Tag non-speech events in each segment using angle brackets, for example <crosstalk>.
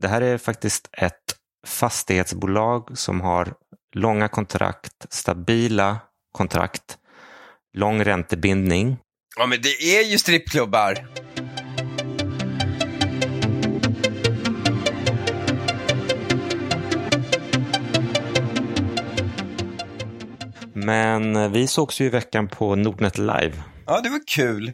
det här är faktiskt ett fastighetsbolag som har långa kontrakt, stabila kontrakt, lång räntebindning. Ja, men det är ju strippklubbar. Men vi sågs ju i veckan på Nordnet Live. Ja, det var kul.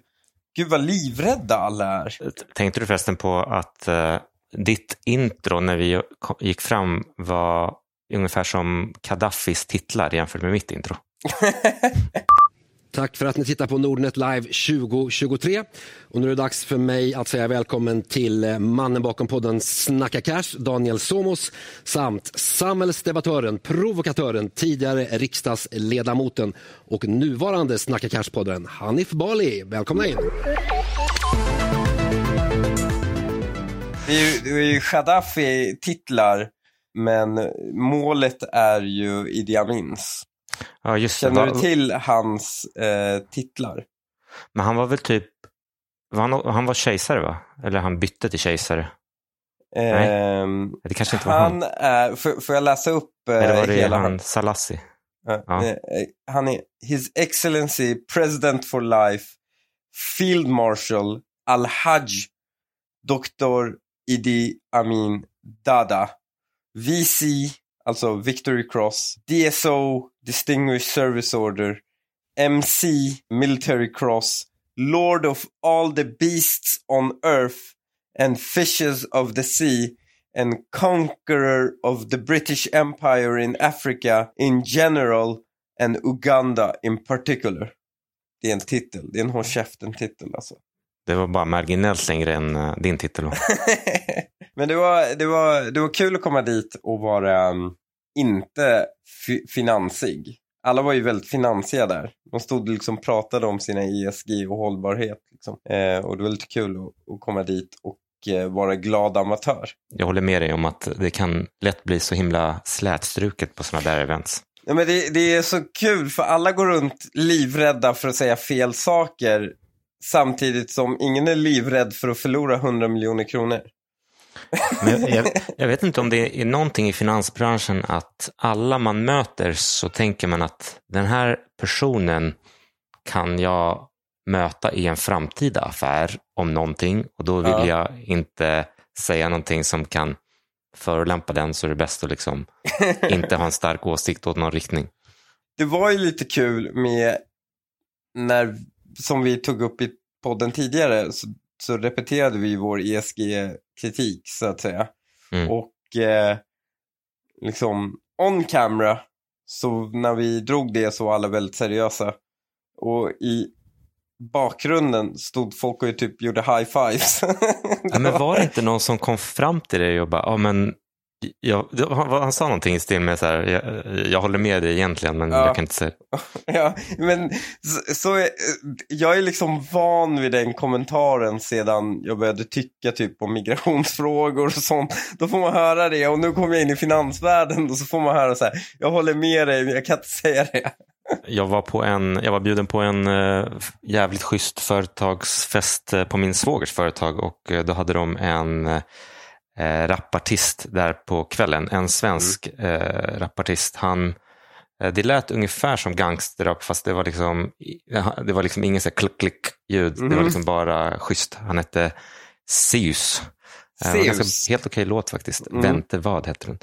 Gud vad livrädda alla är. Tänkte du förresten på att uh, ditt intro när vi gick fram var ungefär som Gaddafis titlar jämfört med mitt intro? <laughs> Tack för att ni tittar på Nordnet Live 2023. Och nu är det dags för mig att säga välkommen till eh, mannen bakom podden Snacka Cash, Daniel Somos, samt samhällsdebattören, provokatören, tidigare riksdagsledamoten och nuvarande Snacka Cash-podden Hanif Bali. Välkomna in! Det är ju, ju Gaddafi-titlar, men målet är ju Idi Amins. Ja, just Känner det. du till hans eh, titlar? Men han var väl typ, var han, han var kejsare va? Eller han bytte till kejsare? Nej, Ehm, det kanske inte var han han. är, får, får jag läsa upp eh, Eller var det hela han Salassi? Ja. Ja. Eh, Han är His Excellency President for Life Field Marshal Al-Hajj Dr. Idi Amin Dada VC, alltså Victory Cross DSO, Distinguished Service Order MC, Military Cross Lord of all the beasts on earth and fishes of the sea and conqueror of the British Empire in Africa in general and Uganda in particular. Det är en titel, det är en håll käften-titel alltså. Det var bara marginellt längre än eh, din titel. <laughs> Men det var, det, var, det var kul att komma dit och vara um, inte fi- finansig. Alla var ju väldigt finansiga där. De stod liksom pratade om sina ESG och hållbarhet. Liksom. Eh, och det var lite kul att, att komma dit och eh, vara glad amatör. Jag håller med dig om att det kan lätt bli så himla slätstruket på sådana där events. Ja, men det, det är så kul för alla går runt livrädda för att säga fel saker samtidigt som ingen är livrädd för att förlora 100 miljoner kronor. Jag, jag, jag vet inte om det är någonting i finansbranschen att alla man möter så tänker man att den här personen kan jag möta i en framtida affär om någonting och då vill Ja. jag inte säga någonting som kan förolämpa den så är det bäst att liksom <laughs> inte ha en stark åsikt åt någon riktning. Det var ju lite kul med när, som vi tog upp i podden tidigare, så, så repeterade vi vår ESG-kritik så att säga. Mm. Och eh, liksom on camera, så när vi drog det så var alla väldigt seriösa. Och i bakgrunden stod folk och typ gjorde high fives. Ja, men <laughs> var det inte någon som kom fram till dig och bara, ja men jag, han, sa någonting i stil med så här, jag, jag håller med dig egentligen men Ja. jag kan inte säga. <laughs> Ja, men så, så är, jag är liksom van vid den kommentaren sedan jag började tycka typ om migrationsfrågor och sånt. Då får man höra det och nu kommer jag in i finansvärlden och så får man höra så här, jag håller med dig men jag kan inte säga det. <laughs> Jag var, på en, jag var bjuden på en eh, jävligt schysst företagsfest eh, på min svågers företag och eh, då hade de en eh, rapartist där på kvällen. En svensk eh, rapartist. Han, eh, det lät ungefär som gangsterrap fast det var liksom, det var liksom ingen klick-klick-ljud. Det var Mhm. liksom bara schysst. Han hette Seus. Eh, ganska, helt okej låt faktiskt. Mm. Vente vad heter den.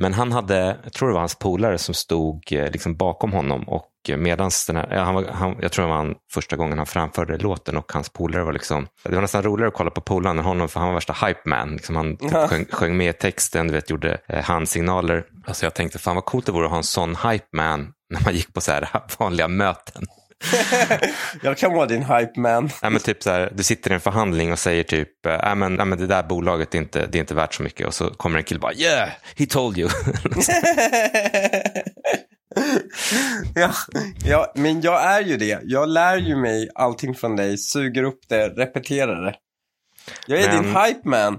Men han hade, jag tror det var hans polare som stod eh, liksom bakom honom och medans den här, han var, han, jag tror det var han, första gången han framförde låten och hans polare var liksom, det var nästan roligare att kolla på polaren än honom för han var värsta hype man. Liksom han typ Ja. sjöng, sjöng med texten, du vet, gjorde eh, handsignaler. Alltså jag tänkte, fan vad coolt det vore att ha en sån hype man när man gick på så här <laughs> vanliga möten. <laughs> Jag kan vara din hype man. Ja, men typ så här, du sitter i en förhandling och säger typ, äh, ja, men, ja, men det där bolaget är inte, det är inte värt så mycket och så kommer en kille bara, yeah, he told you. <laughs> <laughs> ja, ja, men jag är ju det. Jag lär ju mig allting från dig, suger upp det, repeterar det. Jag är Men- din hype man.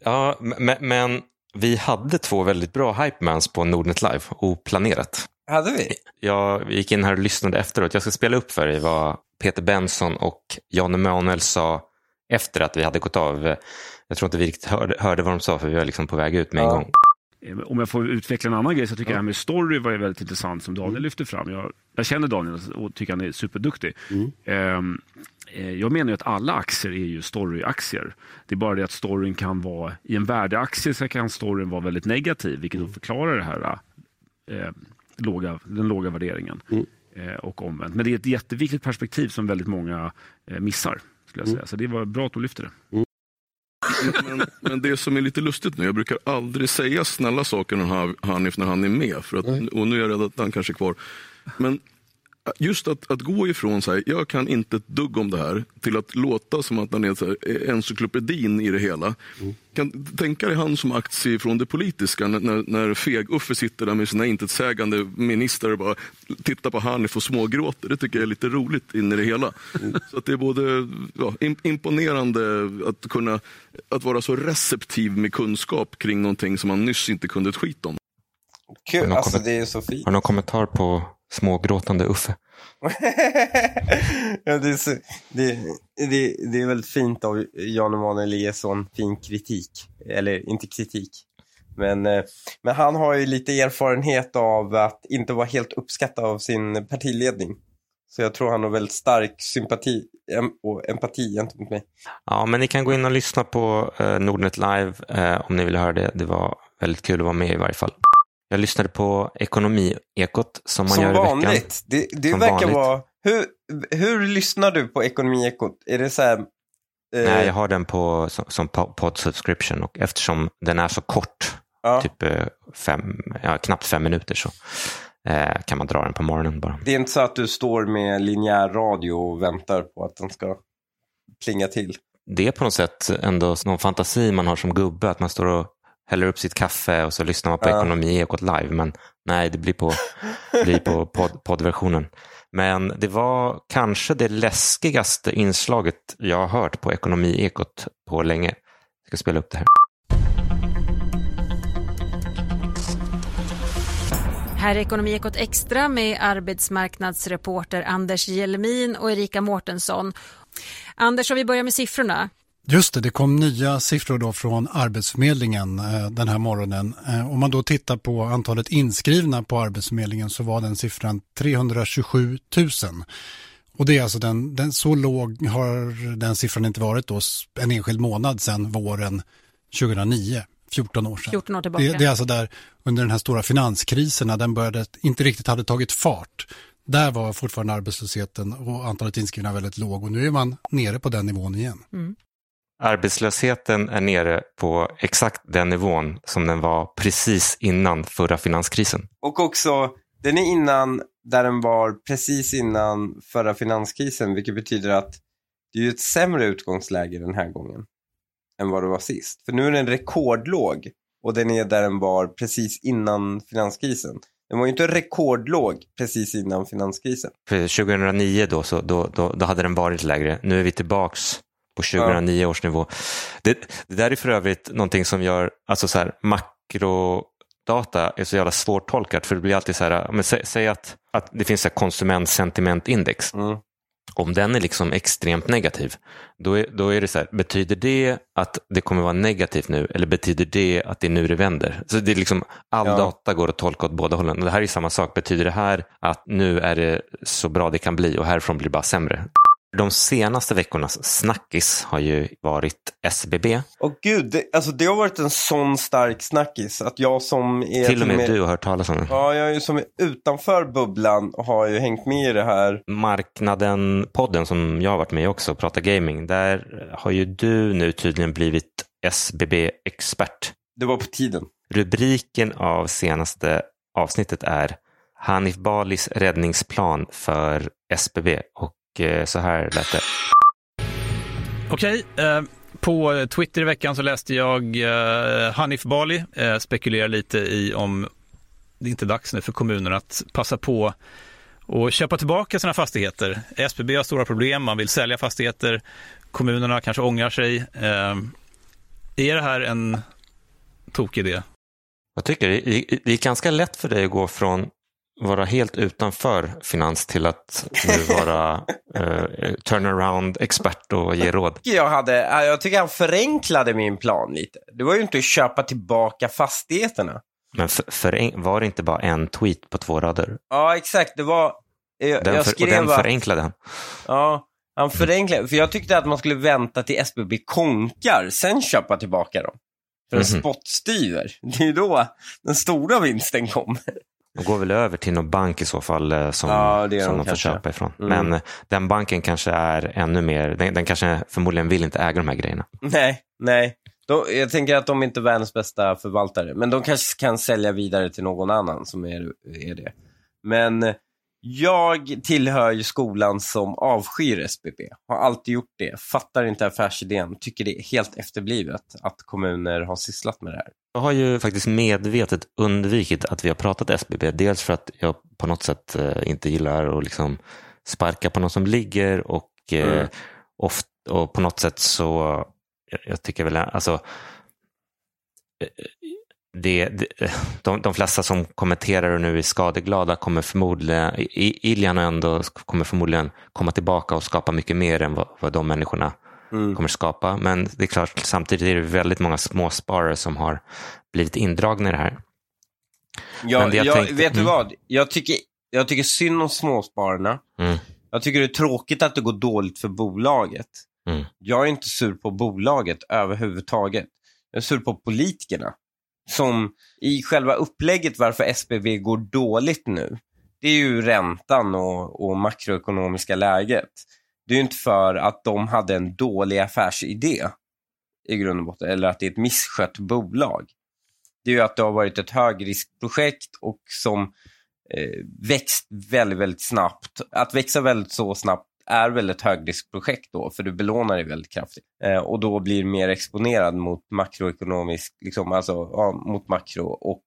Ja, men, vi hade två väldigt bra hypemans på Nordnet Live, oplanerat. Hade vi? Jag gick in här och lyssnade efteråt. Jag ska spela upp för dig vad Peter Benson och Jan Emanuel sa efter att vi hade gått av. jag tror inte vi riktigt hörde, hörde vad de sa för vi var liksom på väg ut med en Ja. gång. Eh, Om jag får utveckla en annan grej så tycker jag det här med story var väldigt intressant som Daniel lyfte fram. Jag, jag känner Daniel och tycker han är superduktig. Ehm, eh, jag menar att alla aktier är ju storyaktier. Det är bara det att storyn kan vara, i en värdeaktie så kan storyn vara väldigt negativ, vilket då förklarar det här eh, låga, den låga värderingen. Eh, och omvänt. Men det är ett jätteviktigt perspektiv som väldigt många eh, missar. Skulle jag säga. Så det var bra att du lyfte det. Men, men det som är lite lustigt nu, jag brukar aldrig säga snälla saker om Han- Hanif när han är med. För att, och nu är jag rädd att han kanske är kvar. Men just att, att gå ifrån så här, jag kan inte ett dugg om det här, till att låta som att han är så här, encyklopedin i det hela. Kan tänka dig han som aktie från det politiska, när, när, Feg-Uffe sitter där med sina intetsägande ministrar och bara tittar på Hanif och smågråter. Det tycker jag är lite roligt in i det hela. Så att det är både ja, im- imponerande att kunna att vara så receptiv med kunskap kring någonting som man nyss inte kunde ett skit om. Kul, alltså kommer- det är så fint. Har du någon kommentar på smågråtande Uffe? <laughs> ja, det, är så, det, det, det är väldigt fint av Jan Emanuel sån fin kritik. Eller inte kritik. Men, eh, men han har ju lite erfarenhet av att inte vara helt uppskattad av sin partiledning. Så jag tror han har väldigt stark sympati och empati gentemot mig. Ja, men ni kan gå in och lyssna på eh, Nordnet Live eh, om ni vill höra det. Det var väldigt kul att vara med i varje fall. Jag lyssnade på Ekonomiekot som man Som gör i veckan. vanligt. Det, det Som verkar vanligt. vara... Hur, hur lyssnar du på Ekonomiekot? Är det så här... eh, Nej, jag har den på, som, som po- podd subscription och eftersom den är så kort, ja. typ eh, fem, ja, knappt fem minuter så eh, kan man dra den på morgonen bara. Det är inte så att du står med linjär radio och väntar på att den ska plinga till. Det är på något sätt ändå någon fantasi man har som gubbe, att man står och häller upp sitt kaffe och så lyssnar man på Ja. Ekonomiekot live. Men nej, det blir på, <laughs> blir på podd, poddversionen. Men det var kanske det läskigaste inslaget jag har hört på Ekonomiekot på länge. Jag ska spela upp det här. Här är Ekonomiekot Extra med arbetsmarknadsreporter Anders Jelmin och Erika Mårtensson. Anders, om vi börjar med siffrorna. Just det, det kom nya siffror då från Arbetsförmedlingen eh, den här morgonen. Eh, om man då tittar på antalet inskrivna på Arbetsförmedlingen så var den siffran 327 000. Och det är alltså den, den, så låg har den siffran inte varit då en enskild månad sedan våren 2009, 14 år sedan. 14 år tillbaka. Det, det är alltså där under den här stora finanskrisen när den började, inte riktigt hade tagit fart. Där var fortfarande arbetslösheten och antalet inskrivna väldigt låg och nu är man nere på den nivån igen. Arbetslösheten är nere på exakt den nivån som den var precis innan förra finanskrisen. Och också, den är innan där den var precis innan förra finanskrisen, vilket betyder att det är ett sämre utgångsläge den här gången än vad det var sist. För nu är den rekordlåg och den är där den var precis innan finanskrisen. Den var ju inte rekordlåg precis innan finanskrisen. För 2009 då, så då, då, då hade den varit lägre. Nu är vi tillbaks på 2009 års nivå. Det, det där är för övrigt någonting som gör, alltså så här, makrodata är så jävla svårtolkat för det blir alltid så här, men sä, säg att, att det finns så konsumentsentimentindex. Mm. Om den är liksom extremt negativ, då är, då är det så här, betyder det att det kommer vara negativt nu eller betyder det att det är nu det vänder? Så det är liksom, all Ja. data går att tolka åt båda hållen. Och det här är samma sak, betyder det här att nu är det så bra det kan bli och härifrån blir det bara sämre? De senaste veckornas snackis har ju varit SBB. Och gud, det, alltså det har varit en sån stark snackis att jag som är Till och med du har hört talas om det. Ja, jag är ju som är utanför bubblan och har ju hängt med i det här. Marknaden-podden som jag har varit med i också, Prata Gaming, där har ju du nu tydligen blivit SBB-expert. Det var på tiden. Rubriken av senaste avsnittet är Hanif Balis räddningsplan för SBB och så här lät det. Okej, eh, på Twitter i veckan så läste jag eh, Hanif Bali eh, spekulera lite i om det inte är dags nu för kommunerna att passa på och köpa tillbaka sina fastigheter. SBB har stora problem, man vill sälja fastigheter, kommunerna kanske ångrar sig. Eh, är det här en tokig idé? Jag tycker det det är ganska lätt för dig att gå från vara helt utanför finans till att nu vara <laughs> eh, turnaround-expert och ge råd. <laughs> Jag, hade, jag tycker han förenklade min plan lite. Det var ju inte att köpa tillbaka fastigheterna. Men för, för, var det inte bara en tweet på två rader? Ja, exakt. Det var... Jag, den, jag för, och den förenklade han. Ja, han förenklade. För jag tyckte att man skulle vänta till SBB konkar, sen köpa tillbaka dem. För en Mhm. spottstyver. Det är ju då den stora vinsten kommer. De går väl över till någon bank i så fall eh, som, Ja, som de de får köpa ifrån. Mm. Men eh, den banken kanske är ännu mer, den, den kanske förmodligen vill inte äga de här grejerna. Nej, nej. De, jag tänker att de inte är världens bästa förvaltare. Men de kanske kan sälja vidare till någon annan som är, är det. Men jag tillhör ju skolan som avskyr SBB. Har alltid gjort det. Fattar inte affärsidén. Tycker det är helt efterblivet att kommuner har sysslat med det här. Jag har ju faktiskt medvetet undvikit att vi har pratat SBB. Dels för att jag på något sätt eh, inte gillar att liksom sparka på någon som ligger och, eh, Mm. oft, och på något sätt så, jag, jag tycker väl, alltså, eh, det, det, de, de flesta som kommenterar och nu är skadeglada kommer förmodligen, Iljan ändå kommer förmodligen komma tillbaka och skapa mycket mer än vad, vad de människorna Mm. kommer skapa. Men det är klart, samtidigt är det väldigt många småsparare som har blivit indragna i det här. Men det jag jag, tänkte- vet du mm. vad? Jag tycker, jag tycker synd om småspararna. Mm. Jag tycker det är tråkigt att det går dåligt för bolaget. Mm. Jag är inte sur på bolaget överhuvudtaget. Jag är sur på politikerna. Som i själva upplägget varför SBB går dåligt nu. Det är ju räntan och, och makroekonomiska läget. Det är ju inte för att de hade en dålig affärsidé i grund och botten. Eller att det är ett misskött bolag. Det är ju att det har varit ett högriskprojekt och som eh, växt väldigt, väldigt snabbt. Att växa väldigt så snabbt är väl ett högriskprojekt då, för du belånar dig väldigt kraftigt. Eh, och då blir mer exponerad mot makroekonomisk, liksom, alltså ja, mot makro och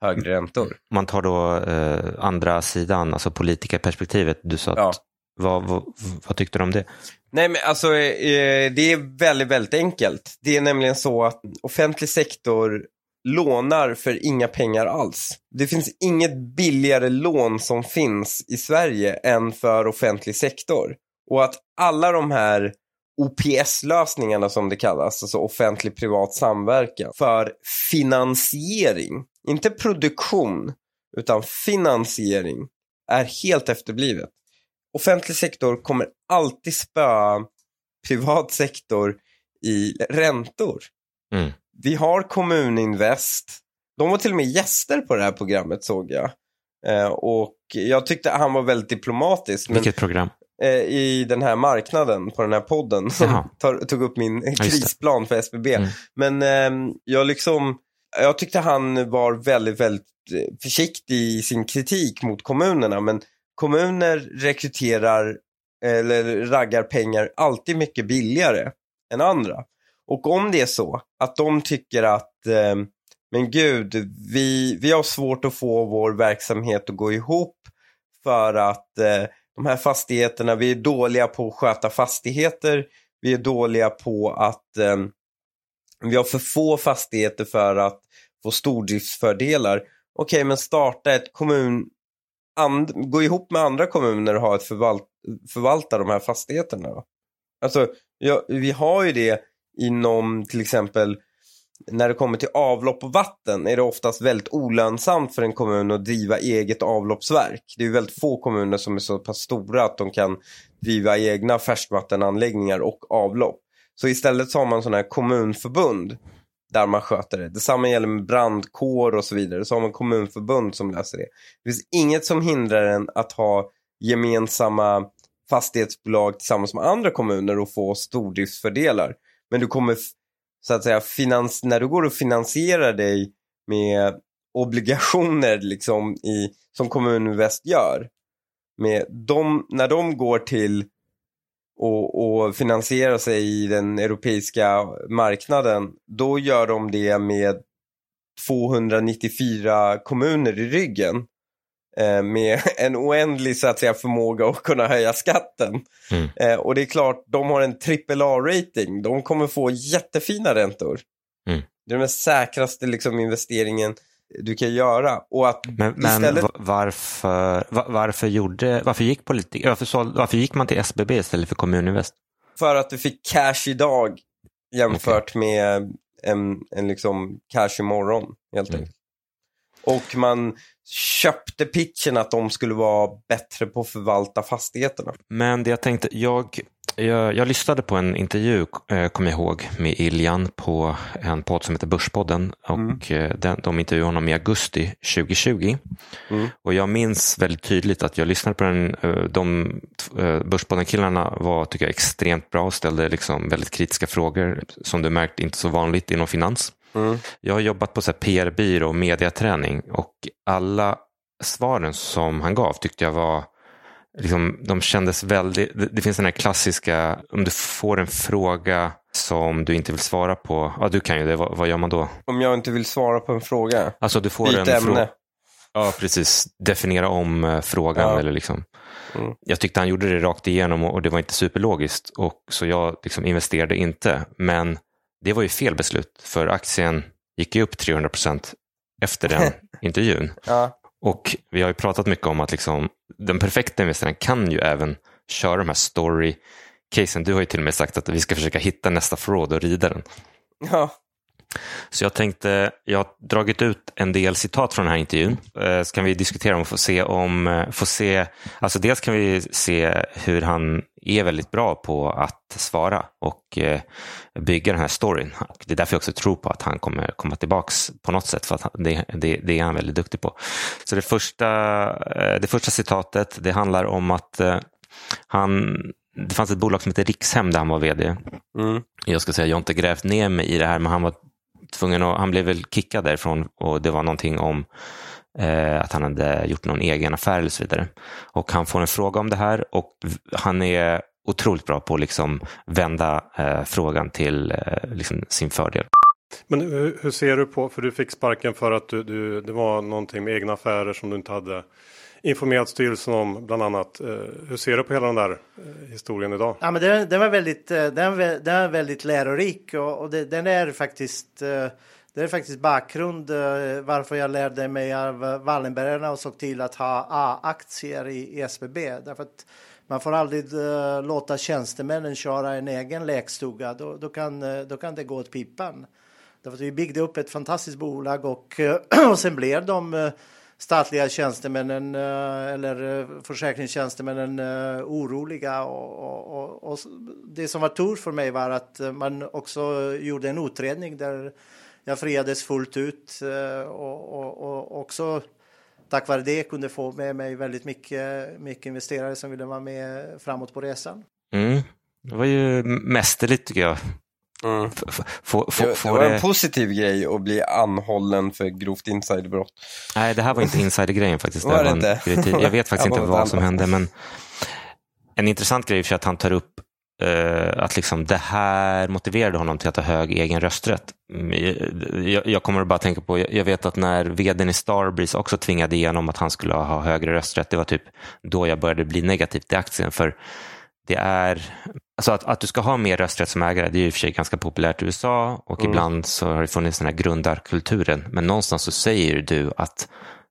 högre räntor. Man tar då eh, andra sidan, alltså politikerperspektivet. Du sa att, Ja. vad, vad, vad tyckte du om det? Nej men alltså eh, det är väldigt, väldigt enkelt. Det är nämligen så att offentlig sektor lånar för inga pengar alls. Det finns inget billigare lån som finns i Sverige än för offentlig sektor. Och att alla de här OPS-lösningarna som det kallas, alltså offentlig-privat samverkan, för finansiering, inte produktion, utan finansiering, är helt efterblivet offentlig sektor kommer alltid spöa privat sektor i räntor. Mm. Vi har Kommuninvest. De var till och med gäster på det här programmet såg jag. Eh, och jag tyckte han var väldigt diplomatisk. Men, Vilket program? eh, I den här marknaden, på den här podden, som <laughs> tar, tog upp min krisplan för SBB. Mm. Men ehm, jag liksom, jag tyckte han var väldigt, väldigt eh, försiktig i sin kritik mot kommunerna. Men kommuner rekryterar eller raggar pengar alltid mycket billigare än andra. Och om det är så att de tycker att eh, men gud, vi, vi har svårt att få vår verksamhet att gå ihop för att eh, de här fastigheterna, vi är dåliga på att sköta fastigheter, vi är dåliga på att eh, vi har för få fastigheter för att få stordriftsfördelar. Okej, men starta ett kommun, and, gå ihop med andra kommuner och ha ett förvalt, förvalta de här fastigheterna. Alltså, ja, vi har ju det inom till exempel när det kommer till avlopp och vatten är det oftast väldigt olönsamt för en kommun att driva eget avloppsverk. Det är väldigt få kommuner som är så pass stora att de kan driva egna färskvattenanläggningar och avlopp. Så istället så har man sådana här kommunförbund där man sköter det. Detsamma gäller med brandkår och så vidare. Så har man kommunförbund som löser det. Det finns inget som hindrar en att ha gemensamma fastighetsbolag tillsammans med andra kommuner och få stordriftsfördelar. Men du kommer, så att säga, finans när du går och finansierar dig med obligationer liksom i, som Kommuninvest gör. Med de, när de går till och, och finansierar sig i den europeiska marknaden, då gör de det med 294 kommuner i ryggen. Eh, med <laughs> en oändlig så att säga, förmåga att kunna höja skatten. Mm. Eh, och det är klart, de har en AAA-rating. De kommer få jättefina räntor. Mm. Det är den säkraste liksom, investeringen du kan göra. Och att Men, istället... va- varför, va- varför, gjorde, varför, gick politik, varför, såld, varför gick man till SBB istället för Kommuninvest? För att du fick cash idag jämfört med en, en liksom cash imorgon helt Mm. Och man köpte pitchen att de skulle vara bättre på att förvalta fastigheterna. Men det jag tänkte, jag, jag, jag lyssnade på en intervju, eh, kommer jag ihåg, med Iljan på en podd som heter Börspodden. Och eh, den, de intervjuade honom i augusti 2020. Mm. Och jag minns väldigt tydligt att jag lyssnade på den. eh, De eh, Börspodden-killarna var, tycker jag, extremt bra och ställde liksom väldigt kritiska frågor. Som du märkt inte så vanligt inom finans. Mm. Jag har jobbat på PR-byrå och mediaträning och alla svaren som han gav tyckte jag var Liksom, de kändes väldigt, det, det finns den här klassiska, om du får en fråga som du inte vill svara på, ja du kan ju det, vad, vad gör man då? Om jag inte vill svara på en fråga, Alltså du får byt en ämne. fråga, ja precis, definiera om eh, frågan Ja. eller liksom. Mm. Jag tyckte han gjorde det rakt igenom och, och det var inte superlogiskt och så jag liksom investerade inte, men det var ju fel beslut för aktien gick ju upp 300 procent efter den <laughs> intervjun. Ja. Och vi har ju pratat mycket om att liksom, den perfekta investeraren kan ju även köra de här story-casen. Du har ju till och med sagt att vi ska försöka hitta nästa fraud och rida den. Ja. Så jag tänkte, jag har dragit ut en del citat från den här intervjun. Eh, Så kan vi diskutera och få se om, eh, få se, alltså dels kan vi se hur han är väldigt bra på att svara och eh, bygga den här storyn. Och det är därför jag också tror på att han kommer komma tillbaks på något sätt för att det, det, det är han väldigt duktig på. Så det första, det första citatet, det handlar om att han, det fanns ett bolag som heter Rikshem där han var vd Mm. jag ska säga, jag har inte grävt ner mig i det här, men han var tvungen att, han blev väl kickad därifrån och det var någonting om eh, att han hade gjort någon egen affär eller så vidare. Och han får en fråga om det här och han är otroligt bra på att liksom vända eh, frågan till eh, liksom sin fördel. Men hur, hur ser du på, för du fick sparken för att du, du, det var någonting med egna affärer som du inte hade informerat styrelsen om bland annat. Eh, hur ser du på hela den där eh, historien idag? Ja, men den, den var väldigt, den, den, var- är väldigt lärorik och, och det, den är faktiskt det är faktiskt bakgrund varför jag lärde mig av Wallenbergarna och såg till att ha A-aktier i, i SBB. Därför att man får aldrig låta tjänstemännen köra en egen lekstuga. Då, då, kan, då kan det gå åt pipan. Därför att vi byggde upp ett fantastiskt bolag och, <clears throat> och sen blev de statliga tjänstemännen eh, eller eh, försäkringstjänstemännen eh, oroliga. Och, och, och, det som var tur för mig var att man också gjorde en utredning där jag friades fullt ut och, och, och också tack vare det kunde få med mig väldigt mycket, mycket investerare som ville vara med framåt på resan. Mm. Det var ju mästerligt tycker jag. Mm. F- Det, var en positiv grej att bli anhållen för grovt insiderbrott. Nej, det här var inte <laughs> insidergrejen faktiskt. Var det inte? Jag vet <laughs> faktiskt inte vad som hände, men en intressant grej är att han tar upp eh, att liksom det här motiverade honom till att ha hög egen rösträtt. Mm, Jag, jag kommer att bara tänka på, jag jag vet att när vdn i Starbreeze också tvingade igenom att han skulle ha högre rösträtt, det var typ då jag började bli negativ till aktien. För det är, alltså att, att du ska ha mer rösträtt som ägare, det är ju i och för sig ganska populärt i USA och Mm. ibland så har det funnits den här grundarkulturen. Men någonstans så säger du att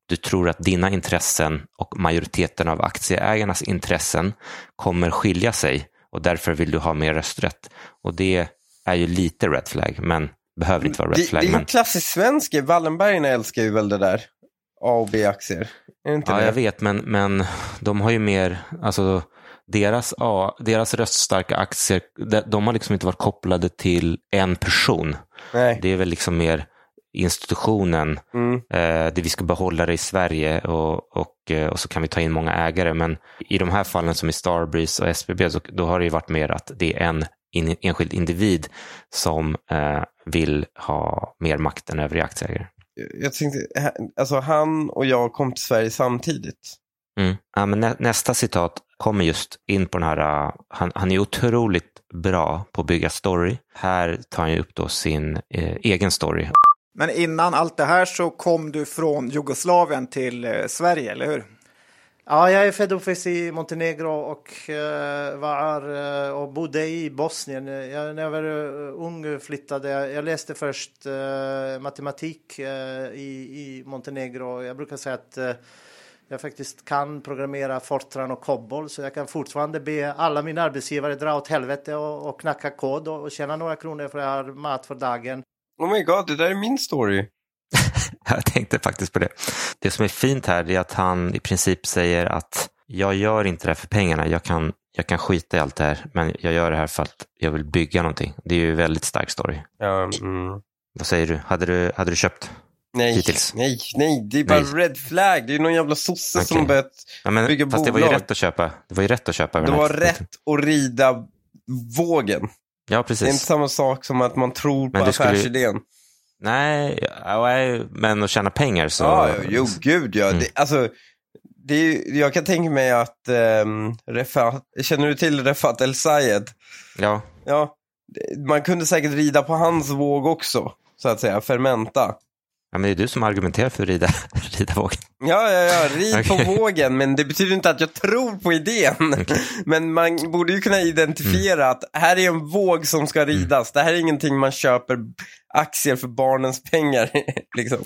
du tror att dina intressen och majoriteten av aktieägarnas intressen kommer skilja sig och därför vill du ha mer rösträtt. Och det är ju lite red flag, men behöver inte vara red Det, flag. det är men... klassiskt svensk. Wallenbergarna älskar ju väl det där. A och B-aktier. Det Ja, det? jag vet, men, men de har ju mer, alltså deras, ja, deras röststarka aktier, de, har liksom inte varit kopplade till en person. Nej. Det är väl liksom mer institutionen, Mm. eh, det vi ska behålla det i Sverige och, och, eh, och så kan vi ta in många ägare. Men i de här fallen som i Starbreeze och SBB, så, då har det ju varit mer att det är en in, enskild individ som eh, vill ha mer makt än övriga aktieägare. Jag tänkte, alltså han och jag kom till Sverige samtidigt. Mm. Ja, men nä, nästa citat kommer just in på den här, uh, han, han är otroligt bra på att bygga story. Här tar han ju upp då sin eh, egen story. Men innan allt det här så kom du från Jugoslavien till eh, Sverige, eller hur? Ja, jag är född och uppväxt i Montenegro och uh, var och bodde i Bosnien. Jag, när jag var ung flyttade jag. Jag läste först matematik i, i Montenegro. Jag brukar säga att jag faktiskt kan programmera Fortran och Cobol så jag kan fortfarande be alla mina arbetsgivare dra åt helvete och, och knacka kod och, och tjäna några kronor för att jag har mat för dagen. Oh my god, det där är min story. <laughs> jag tänkte faktiskt på det. Det som är fint här är att han i princip säger att jag gör inte det här för pengarna. Jag kan, jag kan skita i allt det här, men jag gör det här för att jag vill bygga någonting. Det är ju en väldigt stark story. Ja, mm. Vad säger du? Hade du, hade du köpt? Nej, hittills? nej, nej, det är bara nej. red flag. Det är någon jävla sosse okay. som börjat ja, men, bygga fast bolag. det var ju rätt att köpa. Det var ju rätt att köpa. Det var rätt att rida vågen. Ja, precis. Det är inte samma sak som att man tror på affärsidén. Skulle... Nej, men att tjäna pengar så... Ja, jo, gud ja. Mm. Det, alltså, det är, jag kan tänka mig att um, Refat, känner du till Refat El Sayed? Ja. Ja, man kunde säkert rida på hans våg också, så att säga, Fermenta. Ja, men det är du som argumenterar för att rida, <laughs> rida vågen. Ja, ja, ja, rid okay. på vågen, men det betyder inte att jag tror på idén. Okay. Men man borde ju kunna identifiera mm. att här är en våg som ska mm. ridas. Mm. Det här är ingenting man köper aktier för barnens pengar. <laughs> liksom.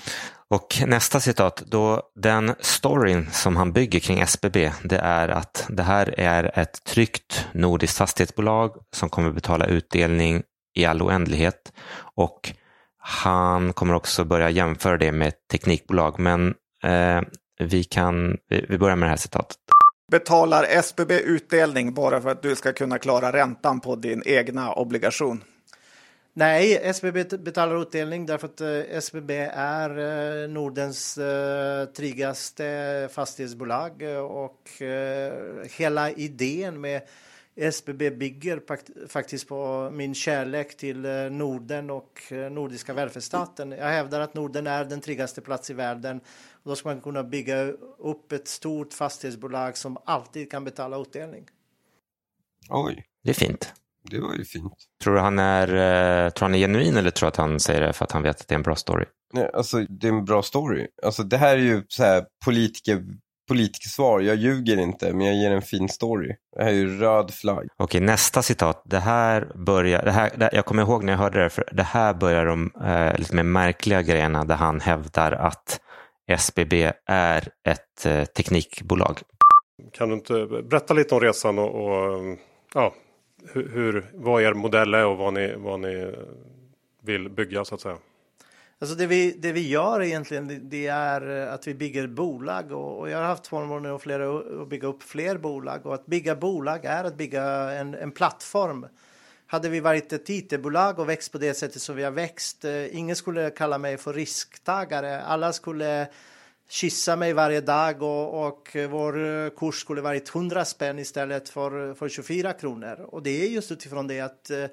Och nästa citat, då den storyn som han bygger kring SBB, det är att det här är ett tryggt nordiskt fastighetsbolag som kommer betala utdelning i all oändlighet. Och han kommer också börja jämföra det med teknikbolag, men eh, vi, kan, vi börjar med det här citatet. Betalar SBB utdelning bara för att du ska kunna klara räntan på din egna obligation? Nej, SBB betalar utdelning därför att eh, SBB är eh, Nordens eh, tryggaste fastighetsbolag och hela idén med SBB bygger faktiskt på min kärlek till Norden och nordiska välfärdsstaten. Jag hävdar att Norden är den tryggaste plats i världen. Och då ska man kunna bygga upp ett stort fastighetsbolag som alltid kan betala utdelning. Oj. Det är fint. Det var ju fint. Tror du han är, eh, tror han är genuin eller tror du att han säger det för att han vet att det är en bra story? Nej, alltså det är en bra story. Alltså det här är ju så här politiker, politikersvar. Jag ljuger inte, men jag ger en fin story. Det här är ju röd flagg. Okej, nästa citat. Det här börjar, det här, det, jag kommer ihåg när jag hörde det, för det här börjar de eh, lite mer märkliga grejerna där han hävdar att SBB är ett eh, teknikbolag. Kan du inte berätta lite om resan och, och ja, hur, vad er modell är och vad ni, vad ni vill bygga så att säga? Alltså det, vi, det vi gör egentligen det är eh, att vi bygger bolag och, och jag har haft förmånen och flera att bygga upp fler bolag och att bygga bolag är att bygga en, en plattform. Hade vi varit ett IT-bolag och växt på det sättet som vi har växt, eh, ingen skulle kalla mig för risktagare. Alla skulle kyssa mig varje dag och, och vår eh, kurs skulle varit 100 spänn istället för, för 24 kronor. Och det är just utifrån det att eh,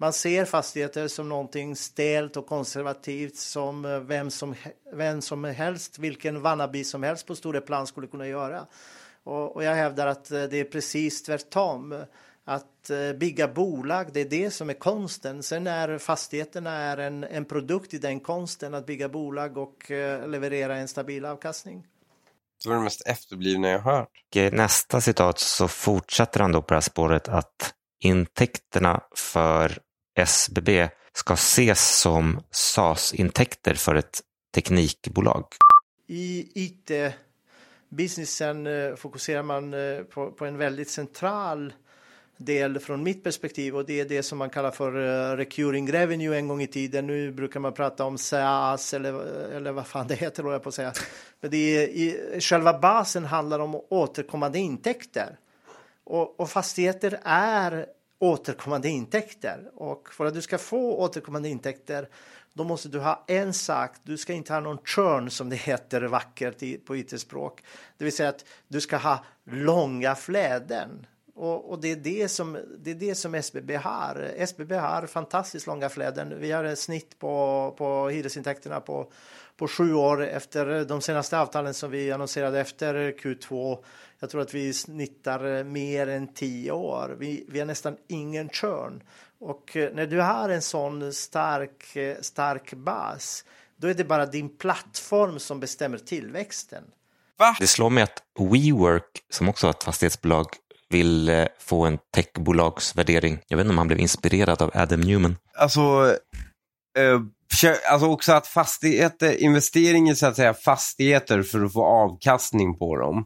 man ser fastigheter som någonting stelt och konservativt som eh, vem som, vem som helst, vilken vannaby som helst på Stureplan skulle kunna göra. Och, och jag hävdar att eh, det är precis tvärtom att eh, bygga bolag, det är det som är konsten. Sen är fastigheterna är en, en produkt i den konsten att bygga bolag och leverera en stabil avkastning. Det var det mest efterblivna jag hört. I nästa citat så fortsätter han då på det här spåret att intäkterna för SBB ska ses som SAS-intäkter för ett teknikbolag. I IT-businessen eh, fokuserar man eh, på, på en väldigt central del från mitt perspektiv och det är det som man kallar för eh, recurring revenue en gång i tiden. Nu brukar man prata om SaaS eller, eller vad fan det heter, jag på att säga. Men det är, i, själva basen handlar om återkommande intäkter. Och, och fastigheter är återkommande intäkter och för att du ska få återkommande intäkter då måste du ha en sak. Du ska inte ha någon churn som det heter vackert på IT-språk. Det vill säga att du ska ha långa fläden. Och, och, det, är det, som, det är det som SBB har. SBB har fantastiskt långa fläden, Vi har ett snitt på, på hyresintäkterna på, på sju år efter de senaste avtalen som vi annonserade efter Q2. Jag tror att vi snittar mer än tio år. Vi, vi har nästan ingen churn. Och eh, när du har en sån stark, eh, stark bas, då är det bara din plattform som bestämmer tillväxten. Va? Det slår mig att WeWork, som också har ett fastighetsbolag, vill eh, få en techbolagsvärdering. Jag vet inte om han blev inspirerad av Adam Newman. Alltså, eh, alltså också att fastigheter, investering i så att säga fastigheter för att få avkastning på dem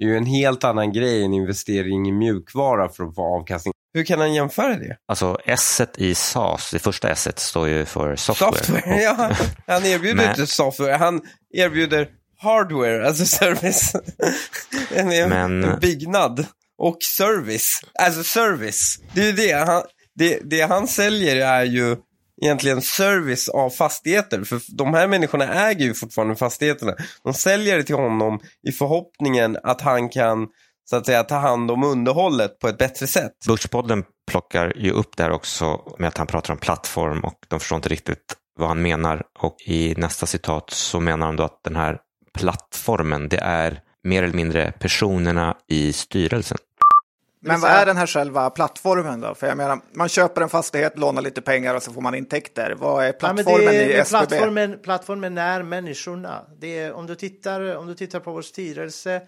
är ju en helt annan grej än investering i mjukvara för att få avkastning. Hur kan han jämföra det? Alltså S i SAS, det första S står ju för software. Software, <laughs> ja. Han erbjuder Men- inte software, han erbjuder hardware, alltså service. <laughs> en, en, Men- en byggnad och service. Alltså service. Det är ju det. Han, det, det han säljer är ju egentligen service av fastigheter. För de här människorna äger ju fortfarande fastigheterna. De säljer det till honom i förhoppningen att han kan så att säga ta hand om underhållet på ett bättre sätt. Börspodden plockar ju upp där också med att han pratar om plattform och de förstår inte riktigt vad han menar. Och i nästa citat så menar han då att den här plattformen, det är mer eller mindre personerna i styrelsen. Men vad är den här själva plattformen då? För jag menar, man köper en fastighet, lånar lite pengar och så får man intäkter. Vad är Ja, men plattformen det är, i SBB? plattformen, plattformen är människorna. Det är, om, du tittar, om du tittar på vår styrelse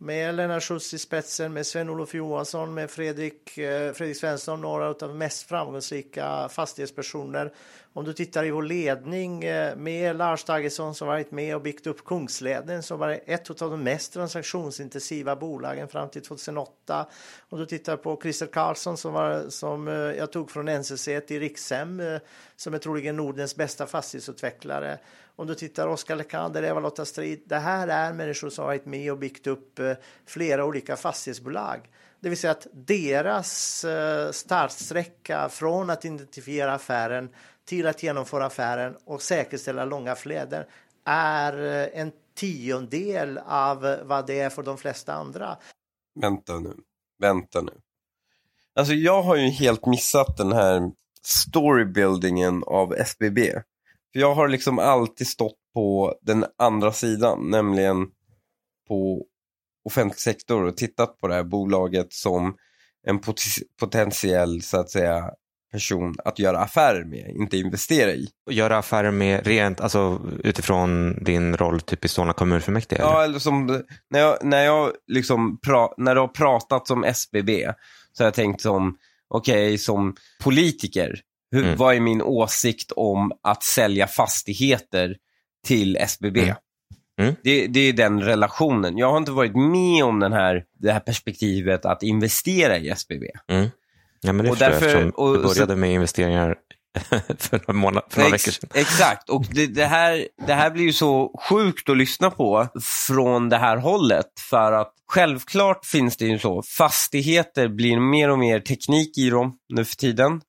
med Lennart Schultz i spetsen, med Sven-Olof Johansson, med Fredrik, eh, Fredrik Svensson, några av de mest framgångsrika fastighetspersoner. Om du tittar i vår ledning eh, med Lars Dagesson som varit med och byggt upp Kungsleden som var ett av de mest transaktionsintensiva bolagen fram till 2008. Om du tittar på Christer Karlsson som, var, som eh, jag tog från NCC till Rikshem eh, som är troligen Nordens bästa fastighetsutvecklare. Om du tittar Oskar Lekander, Eva-Lotta Strid. Det här är människor som har varit med och byggt upp flera olika fastighetsbolag. Det vill säga att deras startsträcka från att identifiera affären till att genomföra affären och säkerställa långa flöden är eh, en tiondel av vad det är för de flesta andra. Vänta nu, vänta nu. Alltså jag har ju helt missat den här storybuildingen av SBB. För jag har liksom alltid stått på den andra sidan, nämligen på offentlig sektor och tittat på det här bolaget som en pot- potentiell, så att säga, person att göra affärer med, inte investera i. Och göra affärer med rent, alltså utifrån din roll typ i Solna kommunfullmäktige? Ja, eller? som när jag, när jag liksom pra, när det har pratat om SBB så har jag tänkt som, okej, som politiker, hur, Mm. vad är min åsikt om att sälja fastigheter till SBB? Mm. Mm. Det, det är den relationen. Jag har inte varit med om den här, det här perspektivet att investera i SBB. Ja, men det Och därför- och du började med investeringar <laughs> för några, månad, för några Ex- veckor sedan. Exakt, och det, det, här, det här blir ju så sjukt att lyssna på från det här hållet. För att självklart finns det ju så, fastigheter blir mer och mer teknik i dem nu för tiden.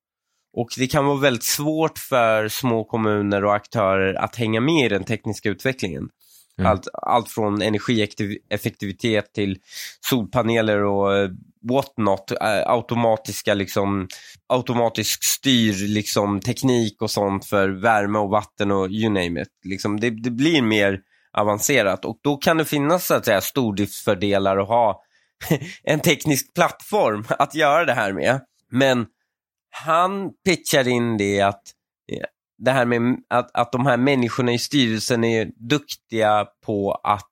Och det kan vara väldigt svårt för små kommuner och aktörer att hänga med i den tekniska utvecklingen. Mm. Allt, allt från energieffektivitet till solpaneler och eh, whatnot, eh, automatiska liksom, automatisk styr liksom, teknik och sånt för värme och vatten och you name it. Liksom, det, det blir mer avancerat och då kan det finnas så att säga stordriftsfördelar att ha <laughs> en teknisk plattform att göra det här med. Men han pitchar in det att eh, det här med att, att de här människorna i styrelsen är duktiga på att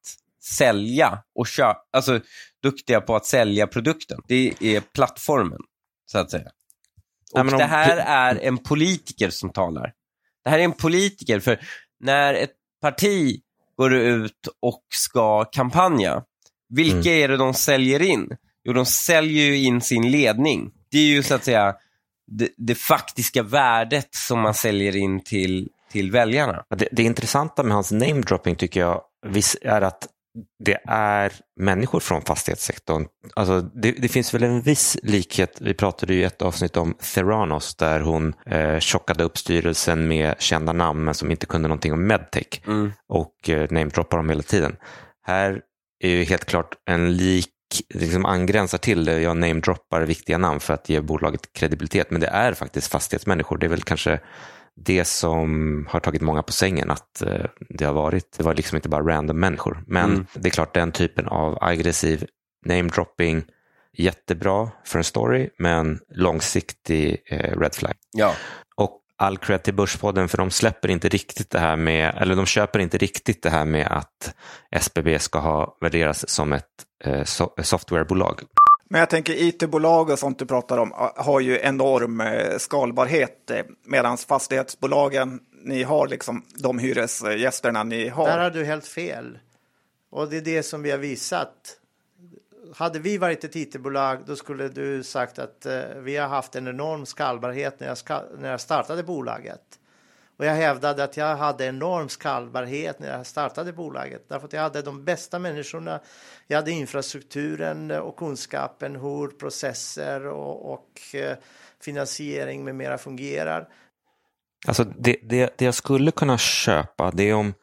sälja och köpa, alltså duktiga på att sälja produkten. Det är plattformen, så att säga. Och Nej, om- det här är en politiker som talar. Det här är en politiker, för när ett parti går ut och ska kampanja, vilka är det de säljer in? Jo, de säljer ju in sin ledning. Det är ju så att säga det, det faktiska värdet som man säljer in till, till väljarna. Ja, Det, det intressanta med hans namedropping tycker jag är att det är människor från fastighetssektorn. Alltså, det, det finns väl en viss likhet, vi pratade ju i ett avsnitt om Theranos där hon eh, tjockade upp styrelsen med kända namn men som inte kunde någonting om medtech Mm. och eh, namedroppar dem hela tiden. Här är ju helt klart en lik, liksom angränsar till det, jag namedroppar viktiga namn för att ge bolaget kredibilitet, men det är faktiskt fastighetsmänniskor. Det är väl kanske det som har tagit många på sängen, att eh, det har varit, det var liksom inte bara random människor. Men Mm. det är klart den typen av aggressiv namedropping, jättebra för en story, men långsiktig eh, red flag. Ja. Och all cred till Börspodden för de släpper inte riktigt det här med, eller de köper inte riktigt det här med att SBB ska ha värderas som ett eh, so softwarebolag. Men jag tänker IT-bolag och sånt du pratar om har ju enorm eh, skalbarhet eh, medan fastighetsbolagen, ni har liksom de hyresgästerna ni har. Där har du helt fel. Och det är det som vi har visat. Hade vi varit ett IT-bolag då skulle du sagt att eh, vi har haft en enorm skalbarhet när jag, ska, när jag startade bolaget. Och jag hävdade att jag hade enorm skalbarhet när jag startade bolaget. Därför att jag hade de bästa människorna. Jag hade infrastrukturen och kunskapen hur processer och, och eh, finansiering med mera fungerar. Alltså det, det, det jag skulle kunna köpa det är om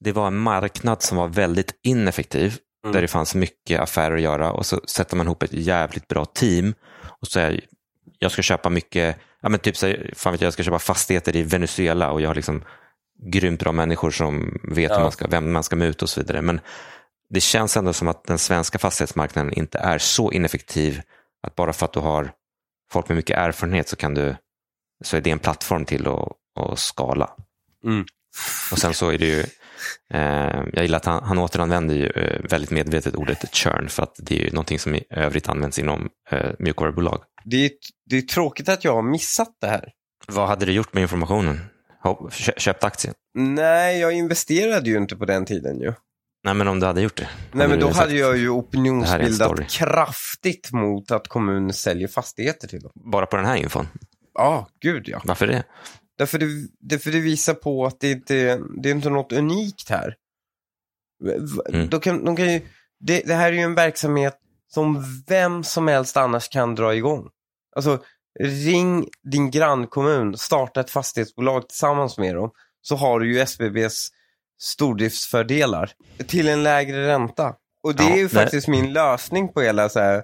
det var en marknad som var väldigt ineffektiv. Mm. Där det fanns mycket affärer att göra och så sätter man ihop ett jävligt bra team. Och säger jag ska köpa mycket, ja men typ så, fan vet jag, jag ska köpa fastigheter i Venezuela och jag har liksom grymt bra människor som vet ja. man ska, vem man ska muta och så vidare. Men det känns ändå som att den svenska fastighetsmarknaden inte är så ineffektiv att bara för att du har folk med mycket erfarenhet så, kan du, så är det en plattform till att, att skala. Mm. Och sen så är det ju jag gillar att han, han återanvänder ju eh, väldigt medvetet ordet churn för att det är ju någonting som i övrigt används inom eh, mjukvarubolag. Det är, det är tråkigt att jag har missat det här. Vad hade du gjort med informationen? Köpt aktien? Nej, jag investerade ju inte på den tiden ju. Nej, men om du hade gjort det? Nej, men då hade jag ju opinionsbildat kraftigt mot att kommunen säljer fastigheter till dem. Bara på den här infon? Ja, gud ja. Varför det? Därför det, därför det visar på att det inte det är inte något unikt här. Mm. Då kan, de kan ju, det, det, här är ju en verksamhet som vem som helst annars kan dra igång. Alltså, ring din grannkommun, starta ett fastighetsbolag tillsammans med dem, så har du ju SBBs stordriftsfördelar till en lägre ränta. Och det ja, är ju faktiskt min lösning på hela så här,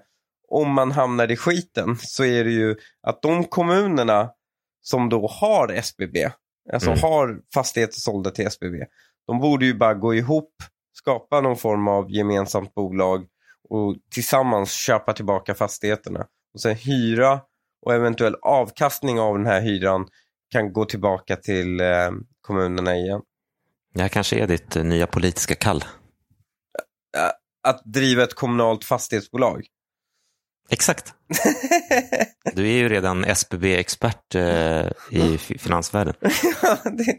om man hamnar i skiten, så är det ju att de kommunerna som då har SBB, alltså mm. har fastigheter sålda till SBB, de borde ju bara gå ihop, skapa någon form av gemensamt bolag och tillsammans köpa tillbaka fastigheterna. Och sen hyra och eventuell avkastning av den här hyran kan gå tillbaka till eh, kommunerna igen. Det här kanske är ditt eh, nya politiska kall. Att driva ett kommunalt fastighetsbolag. Exakt. <laughs> Du är ju redan SBB-expert eh, i finansvärlden. <laughs> ja, det,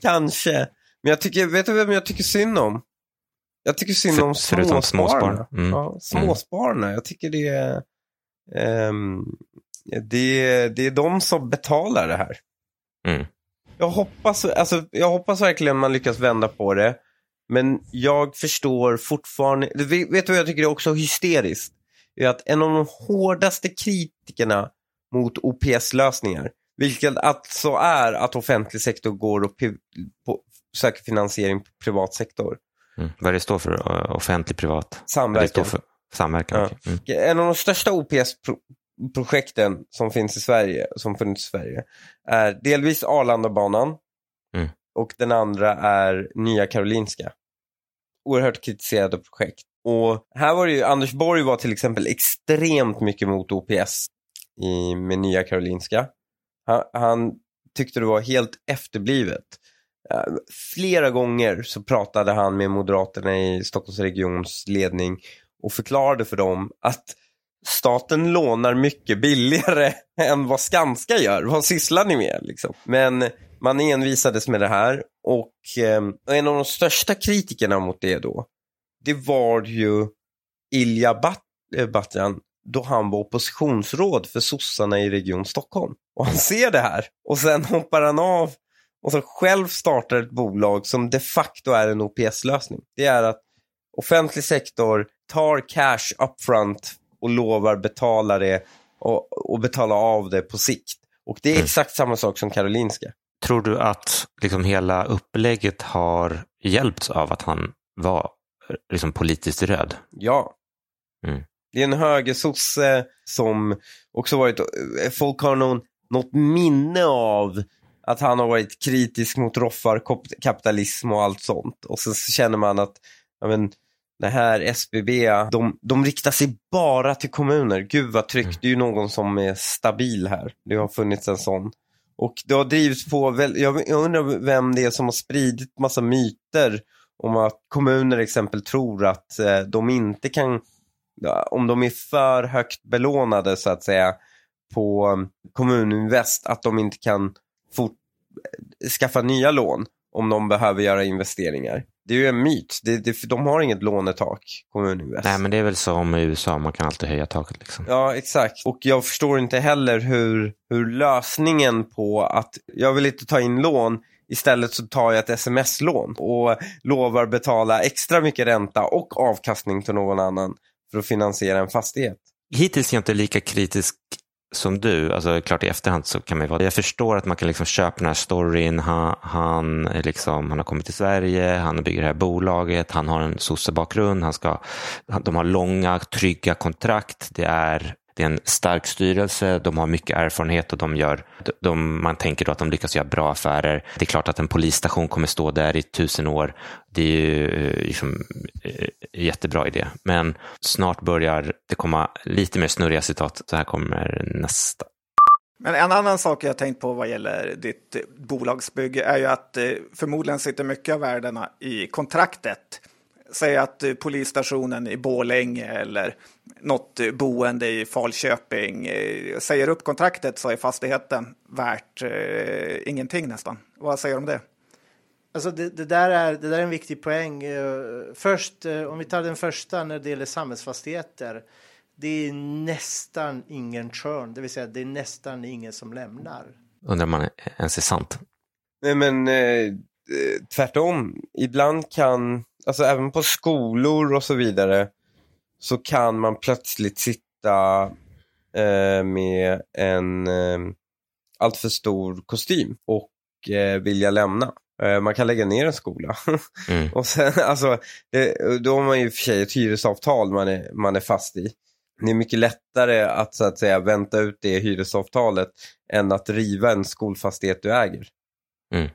kanske. Men jag tycker, vet du vem jag tycker synd om? Jag tycker synd För, om småspararna. småspararna. Mm. Ja, småspararna. Jag tycker det är, um, det, det är de som betalar det här. Mm. Jag, hoppas, alltså, jag hoppas verkligen man lyckas vända på det. Men jag förstår fortfarande, vet du vad jag tycker är också hysteriskt? Är att en av de hårdaste kritikerna mot OPS-lösningar, vilket alltså är att offentlig sektor går och söker finansiering på privat sektor. Mm. Vad det står för? Offentlig, privat? Samverkan. För samverkan. Ja. Mm. En av de största OPS-projekten som finns i Sverige, som funnits i Sverige, är delvis Arlandabanan mm. och den andra är Nya Karolinska. Oerhört kritiserade projekt. Och här var det ju, Anders Borg var till exempel extremt mycket mot OPS i, med Nya Karolinska. Han, han tyckte det var helt efterblivet. Uh, flera gånger så pratade han med Moderaterna i Stockholmsregions ledning och förklarade för dem att staten lånar mycket billigare <laughs> än vad Skanska gör. Vad sysslar ni med? Liksom? Men man envisades med det här och eh, en av de största kritikerna mot det då det var ju Ilja Bat eh, Batjan då han var oppositionsråd för sossarna i Region Stockholm. Och han ser det här och sen hoppar han av och så själv startar ett bolag som de facto är en OPS-lösning. Det är att offentlig sektor tar cash upfront och lovar betala det och, och betala av det på sikt. Och det är mm. exakt samma sak som Karolinska. Tror du att liksom hela upplägget har hjälpts av att han var liksom politiskt röd. Ja. Mm. Det är en högersosse som också varit, folk har någon, något minne av att han har varit kritisk mot roffarkapitalism och allt sånt. Och så känner man att ja, men, det här SBB, de, de riktar sig bara till kommuner. Gud vad tryggt, mm. det är ju någon som är stabil här. Det har funnits en sån. Och det har drivits på, väl, jag jag undrar vem det är som har spridit massa myter om att kommuner exempel tror att eh, de inte kan, om de är för högt belånade så att säga på um, Kommuninvest, att de inte kan fort, skaffa nya lån om de behöver göra investeringar. Det är ju en myt. Det, det, de har inget lånetak, Kommuninvest. Nej, men det är väl som i USA, man kan alltid höja taket. Liksom. Ja, exakt. Och jag förstår inte heller hur, hur lösningen på att jag vill inte ta in lån, istället så tar jag ett sms-lån och lovar betala extra mycket ränta och avkastning till någon annan för att finansiera en fastighet. Hittills är jag inte lika kritisk som du, alltså klart i efterhand så kan man ju vara Jag förstår att man kan liksom köpa den här storyn, han, han, är liksom, han har kommit till Sverige, han bygger det här bolaget, han har en sossebakgrund, han ska, de har långa, trygga kontrakt, det är, det är en stark styrelse, de har mycket erfarenhet och de gör, de, man tänker då att de lyckas göra bra affärer. Det är klart att en polisstation kommer stå där i tusen år, det är ju eh, liksom, eh, jättebra idé. Men snart börjar det komma lite mer snurriga citat, så här kommer nästa. Men en annan sak jag tänkt på vad gäller ditt bolagsbygge är ju att eh, förmodligen sitter mycket av värdena i kontraktet. Säg att eh, polisstationen i Borlänge eller något eh, boende i Falköping eh, säger upp kontraktet så är fastigheten värt eh, ingenting nästan. Vad säger du om det? Alltså det, det, där är, det där är en viktig poäng. Först, om vi tar den första när det gäller samhällsfastigheter. Det är nästan ingen churn, det vill säga det är nästan ingen som lämnar. Undrar om man ens är sant. Nej men eh, tvärtom. Ibland kan, alltså även på skolor och så vidare, så kan man plötsligt sitta eh, med en eh, alltför stor kostym och eh, vilja lämna. Eh, man kan lägga ner en skola. <laughs> Mm. och sen, alltså, det, då har man ju för sig ett hyresavtal man är, man är fast i. Det är mycket lättare att så att säga vänta ut det hyresavtalet än att riva en skolfastighet du äger. Mm.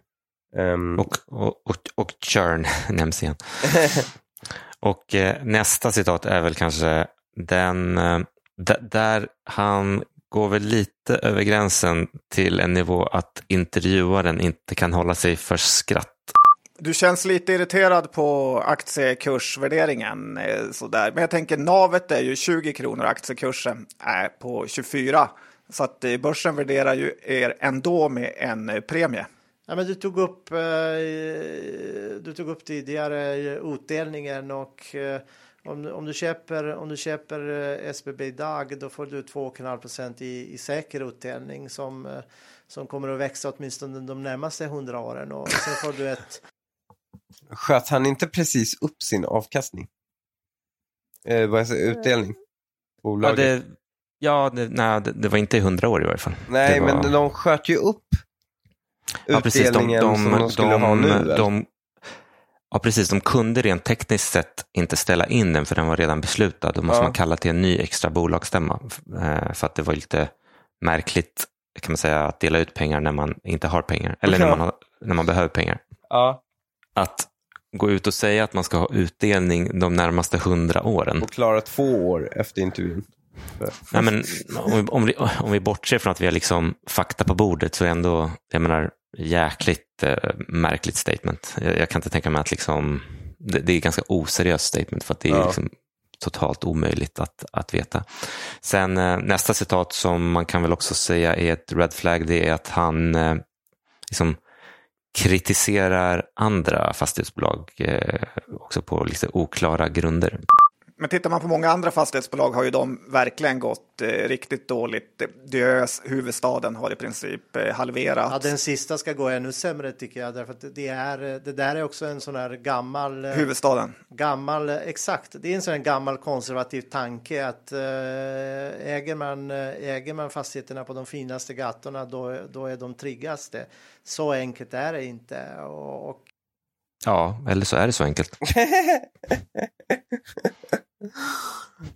Ehm, Och, och, och, och churn <laughs> nämns igen. <laughs> Och eh, nästa citat är väl kanske den eh, där han går väl lite över gränsen till en nivå att intervjuaren inte kan hålla sig för skratt. Du känns lite irriterad på aktiekursvärderingen. eh, Sådär. Men jag tänker navet är ju 20 kronor, aktiekursen är på 24. Så att eh, börsen värderar ju er ändå med en eh, premie. Ja, men du, tog upp, eh, du tog upp tidigare utdelningen och eh, om, om, du köper, om du köper eh, SBB idag då får du 2,5 procent i, i säker utdelning som, som kommer att växa åtminstone de närmaste 100 åren och sen får du ett Sköt han inte precis upp sin avkastning? Eh, vad säger, utdelning? Ja, Bolaget? det, ja, det, nej, det, det var inte i hundra år i varje fall. Nej, var, men de sköt ju upp ja, precis, de, de, som de skulle de, ha nu. de, Ja, precis. De kunde rent tekniskt sett inte ställa in den för den var redan beslutad. Då måste Ja. man kalla till en ny extra bolagsstämma. eh, För att det var lite märkligt kan man säga, att dela ut pengar när man inte har pengar. Eller när man, har, när man behöver pengar. Ja, Att gå ut och säga att man ska ha utdelning de närmaste hundra åren. och klara två år efter intervjun. Nej, men, om, vi, om, vi, om vi bortser från att vi har liksom fakta på bordet så är ändå, jag menar, jäkligt eh, märkligt statement. Jag, jag kan inte tänka mig att liksom, det, det är ett ganska oseriöst statement för att det är Ja. liksom totalt omöjligt att, att veta. Sen eh, nästa citat som man kan väl också säga är ett red flag, det är att han eh, liksom kritiserar andra fastighetsbolag eh, också på lite oklara grunder. Men tittar man på många andra fastighetsbolag har ju de verkligen gått eh, riktigt dåligt. Diös, huvudstaden, har i princip eh, halverat. Ja, den sista ska gå ännu sämre tycker jag, därför att det, är, det där är också en sån här gammal, eh, Huvudstaden. gammal, eh, exakt, det är en sån här gammal konservativ tanke att eh, äger, man, eh, äger man fastigheterna på de finaste gatorna då, då är de tryggaste. Så enkelt är det inte. Och, och Ja, eller så är det så enkelt. <laughs>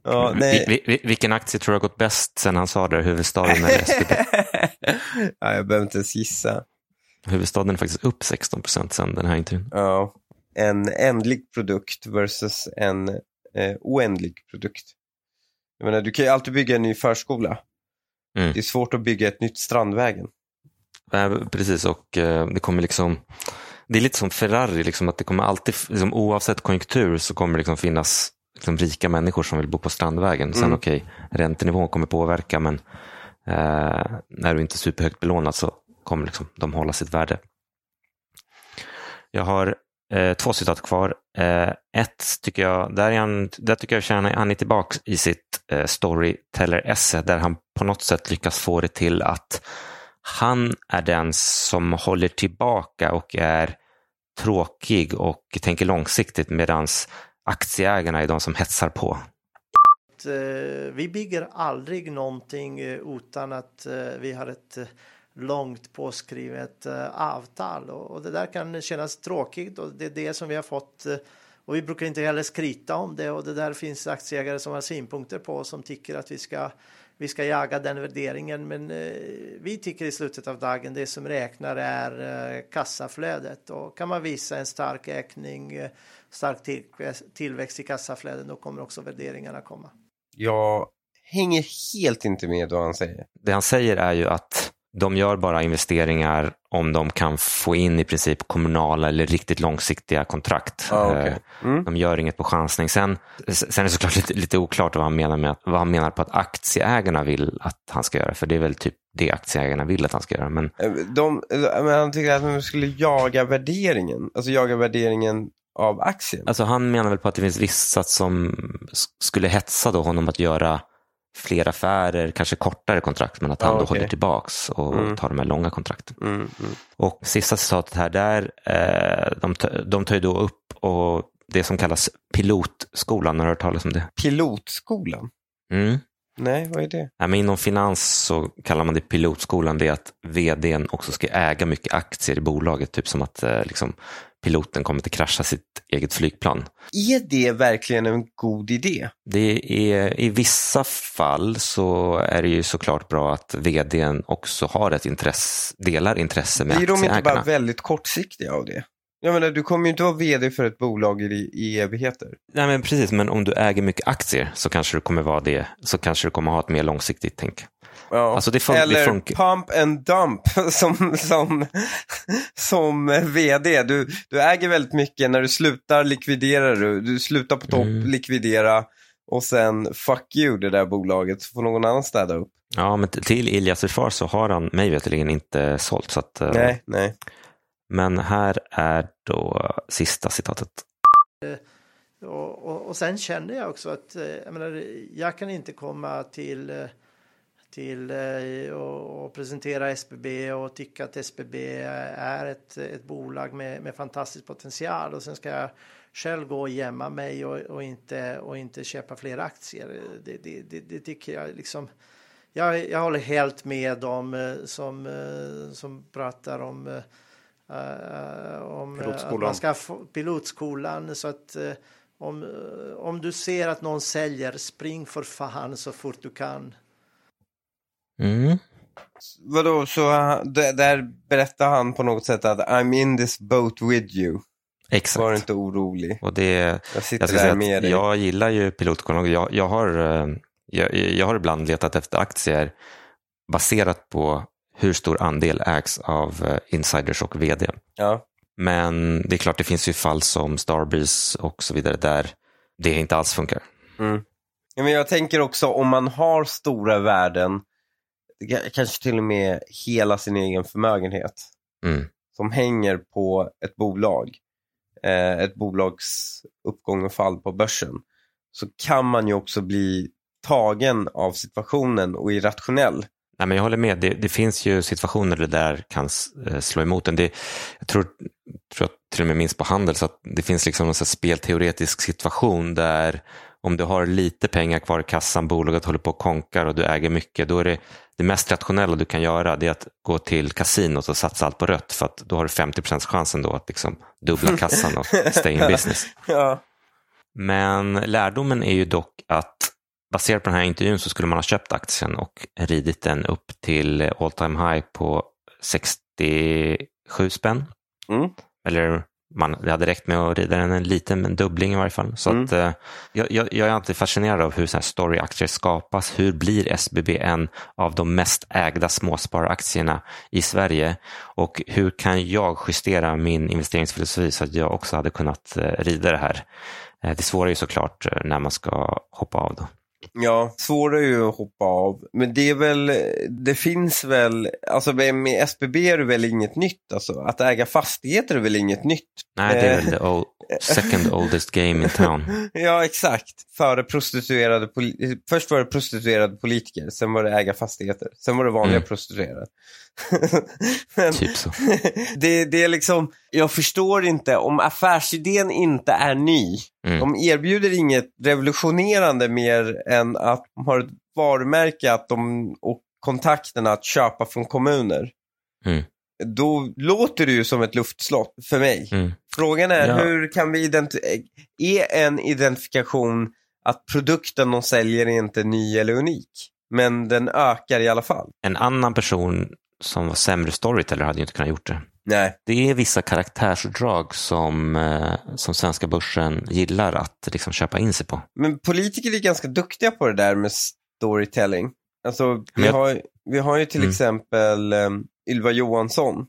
Ja, nej. Vi, vi, vilken aktie tror du har gått bäst sen han sa det? Huvudstaden eller SBB? <laughs> ja, jag behöver inte ens gissa. Huvudstaden är faktiskt upp 16 procent sen den här intervjun. Ja. En ändlig produkt versus en eh, oändlig produkt. Jag menar, du kan ju alltid bygga en ny förskola. Mm. Det är svårt att bygga ett nytt Strandvägen. Eh, precis, och eh, det kommer liksom det är lite som Ferrari, liksom, att det kommer alltid, liksom, oavsett konjunktur så kommer det liksom finnas liksom, rika människor som vill bo på Strandvägen. Sen Mm. okej, räntenivån kommer påverka men eh, när du inte är superhögt belånad så kommer liksom, de hålla sitt värde. Jag har eh, två citat kvar. Eh, ett tycker jag, där, är han, där tycker jag känner han är tillbaka i sitt eh, storyteller-esse där han på något sätt lyckas få det till att han är den som håller tillbaka och är tråkig och tänker långsiktigt medan aktieägarna är de som hetsar på. Eh, vi bygger aldrig någonting eh, utan att eh, vi har ett långt påskrivet avtal. Och det där kan kännas tråkigt och det är det som vi har fått och vi brukar inte heller skryta om det. Och det där finns aktieägare som har synpunkter på som tycker att vi ska vi ska jaga den värderingen. Men eh, vi tycker i slutet av dagen det som räknar är eh, kassaflödet. Och kan man visa en stark ökning, eh, stark tillväxt, i kassaflödet då kommer också värderingarna komma. Jag hänger helt inte med vad han säger. Det han säger är ju att de gör bara investeringar om de kan få in i princip kommunala eller riktigt långsiktiga kontrakt. Ah, okej. Eh, Mm. De gör inget på chansning. Sen, sen är det såklart lite, lite oklart vad han, menar med att, vad han menar på att aktieägarna vill att han ska göra. För det är väl typ det aktieägarna vill att han ska göra. Men Eh, De, eh, men han tycker att man skulle jaga värderingen. Alltså jaga värderingen av aktien. alltså, han menar väl på att det finns vissa som skulle hetsa då honom att göra fler affärer, kanske kortare kontrakt, men att han Ah, då okej. håller tillbaks och Mm. tar de här långa kontrakten. Mm, mm. Och sista citatet här, där, eh, de, ta- de tar ju då upp och det som kallas pilotskolan, har du hört talas om det? Pilotskolan? Mm. Nej, vad är det? Nej, men inom finans så kallar man det pilotskolan, det är att vdn också ska äga mycket aktier i bolaget, typ som att eh, liksom, piloten kommer att krascha sitt eget flygplan. Är det verkligen en god idé? Det är, I vissa fall så är det ju såklart bra att vdn också har ett intresse, delar intresse med Blir de inte aktieägarna. bara väldigt kortsiktiga av det? Jag menar, du kommer ju inte vara vd för ett bolag i, i evigheter. Nej, men precis, men om du äger mycket aktier så kanske du kommer vara det, så kanske du kommer ha ett mer långsiktigt tänk. Ja. Alltså, det fun- det Eller funkar- pump and dump <laughs> som, som, som vd. Du, du äger väldigt mycket, när du slutar likviderar du. Du slutar på topp, Mm. likvidera och sen fuck you det där bolaget så får någon annan städa upp. Ja, men till Ilias försvar så har han mig veterligen inte sålt. Så att, eh, Nej, nej. Men här är då sista citatet. Eh, och, och, och sen känner jag också att eh, jag, menar, jag kan inte komma till, eh, till och, och presentera SBB och tycka att SBB är ett, ett bolag med, med fantastisk potential och sen ska jag själv gå och gömma mig och, och, inte, och inte köpa fler aktier. Det, det, det, det tycker jag liksom. Jag, jag håller helt med dem som, som pratar om om eh, att Pilotskolan. man ska få pilotskolan så att eh, om, eh, om du ser att någon säljer, spring för fan så fort du kan. Mm. Vadå, så där berättar han på något sätt att I'm in this boat with you. Exakt. Var inte orolig. Och det, Jag sitter jag, ska där säga med dig. jag gillar ju pilotkollon. Jag, jag, har, eh, jag, jag har ibland letat efter aktier baserat på hur stor andel ägs av eh, insiders och vd. Ja. Men det är klart, det finns ju fall som Starbreeze och så vidare där det inte alls funkar. Mm. Ja, men jag tänker också om man har stora värden, kanske till och med hela sin egen förmögenhet Mm. som hänger på ett bolag, eh, ett bolags uppgång och fall på börsen, så kan man ju också bli tagen av situationen och irrationell. Nej, men jag håller med, det, det finns ju situationer där det där kan eh, slå emot en. Det, jag tror, tror jag till och med minst på handel så att det finns liksom en spelteoretisk situation där om du har lite pengar kvar i kassan, bolaget håller på och konkar och du äger mycket, då är det det mest rationella du kan göra det är att gå till kasinot och satsa allt på rött för att då har du 50% chansen då att liksom dubbla kassan och stay in <laughs> business. Ja. Men lärdomen är ju dock att baserat på den här intervjun så skulle man ha köpt aktien och ridit den upp till all time high på 67 spänn. Mm. Eller man, det hade räckt med att rida den en liten en dubbling i varje fall. Så Mm. att, eh, jag, jag, jag är alltid fascinerad av hur så här storyaktier skapas. Hur blir SBB en av de mest ägda småsparaktierna i Sverige? Och hur kan jag justera min investeringsfilosofi så att jag också hade kunnat eh, rida det här? Eh, det svåra är ju såklart när man ska hoppa av. Då. Ja, svårare ju att hoppa av. Men det är väl, det finns väl, alltså med SBB är det väl inget nytt alltså. Att äga fastigheter är väl inget nytt. Nej, det är Eh, väl the old, second oldest game in town. <laughs> Ja, exakt. Före prostituerade, först var det prostituerade politiker, sen var det äga fastigheter, sen var det vanliga Mm. prostituerade. <laughs> Men Typ så. <laughs> det, det är liksom, jag förstår inte, om affärsidén inte är ny, Mm. de erbjuder inget revolutionerande mer än att de har ett varumärke att de, och kontakterna att köpa från kommuner. Mm. Då låter det ju som ett luftslott för mig. Mm. Frågan är Ja. hur kan vi identifiera, är en identifikation att produkten de säljer är inte ny eller unik, men den ökar i alla fall. En annan person som var sämre storyteller hade ju inte kunnat gjort det. Nej. Det är vissa karaktärsdrag som, eh, som svenska börsen gillar att liksom köpa in sig på. Men politiker är ganska duktiga på det där med storytelling. Alltså, vi, jag- har, vi har ju till Mm. exempel um, Ylva Johansson.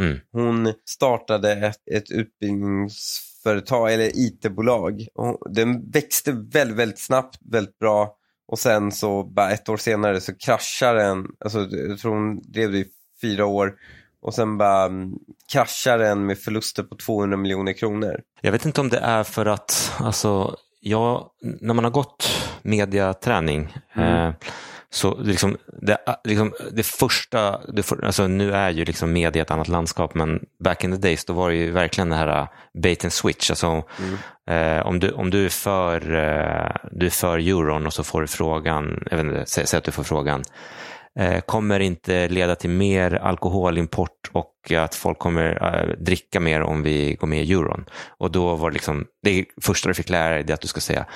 Mm. Hon startade ett, ett utbildningsföretag, eller IT-bolag. Den växte väldigt, väldigt snabbt, väldigt bra. Och sen så bara ett år senare så kraschar den, alltså jag tror hon drev det i fyra år. Och sen bara um, kraschar den med förluster på 200 miljoner kronor. Jag vet inte om det är för att, alltså, jag, när man har gått mediaträning Mm. eh, så liksom, det, liksom, det första, det för, alltså, nu är ju liksom media ett annat landskap men back in the days då var det ju verkligen det här uh, bait and switch. Alltså, eh, om, du, om du är för, eh, du är för euron och så får du frågan, jag vet inte, säg, säg att du får frågan, eh, kommer inte leda till mer alkoholimport och att folk kommer dricka mer om vi går med i euron. Och då var det liksom, det första du fick lära dig det att du ska säga,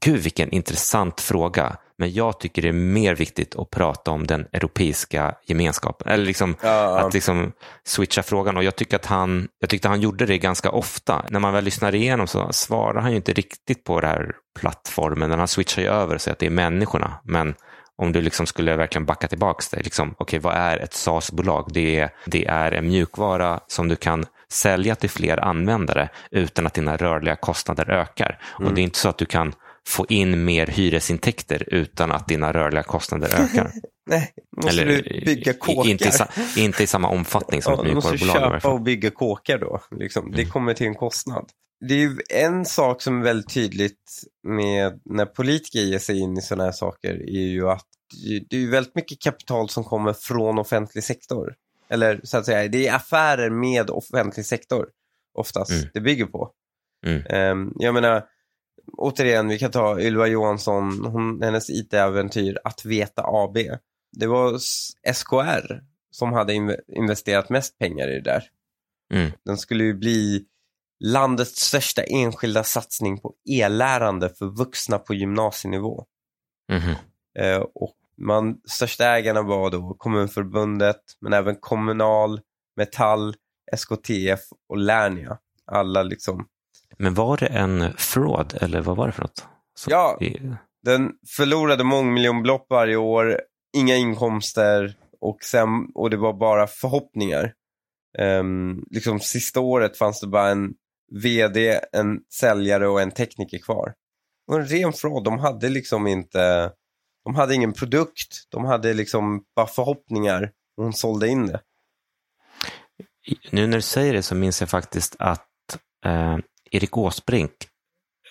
gud vilken intressant fråga, men jag tycker det är mer viktigt att prata om den europeiska gemenskapen. Eller liksom Ja, att liksom switcha frågan. Och jag tycker att han, jag tyckte han gjorde det ganska ofta. När man väl lyssnar igenom så svarar han ju inte riktigt på den här plattformen. Men han switchar ju över och säger att det är människorna. Men om du liksom skulle verkligen backa tillbaka det, liksom, okej vad är ett SaaS-bolag? Det är, det är en mjukvara som du kan sälja till fler användare utan att dina rörliga kostnader ökar. Och det är inte så att du kan få in mer hyresintäkter utan att dina rörliga kostnader ökar. <laughs> Nej, måste Eller, du bygga kåkar? Inte i, inte i samma omfattning som Ja, ett du måste mjukvarubolag. i varje köpa och bygga kåkar då. Liksom. Det Mm. kommer till en kostnad. Det är ju en sak som är väldigt tydligt med när politiker ger sig in i sådana här saker är ju att det är väldigt mycket kapital som kommer från offentlig sektor. Eller så att säga, det är affärer med offentlig sektor oftast Mm. det bygger på. Mm. Ehm, jag menar, återigen, vi kan ta Ylva Johansson, hon, hennes IT-äventyr Att Veta AB. Det var SKR som hade inve- investerat mest pengar i det där. Mm. Den skulle ju bli landets största enskilda satsning på e-lärande för vuxna på gymnasienivå. Mhm. Eh, och man, största ägarna var då Kommunförbundet, men även Kommunal, Metall, SKTF och Lernia. Alla liksom. Men var det en fraud eller vad var det för något? Så Ja. det- Den förlorade mångmiljonbelopp varje år, inga inkomster och, sen, och det var bara förhoppningar. Ehm, liksom sista året fanns det bara en vd, en säljare och en tekniker kvar. Var en ren fraud. De hade liksom inte, de hade ingen produkt. De hade liksom bara förhoppningar. Och hon sålde in det. Nu när du säger det så minns jag faktiskt att eh, Erik Åsbrink,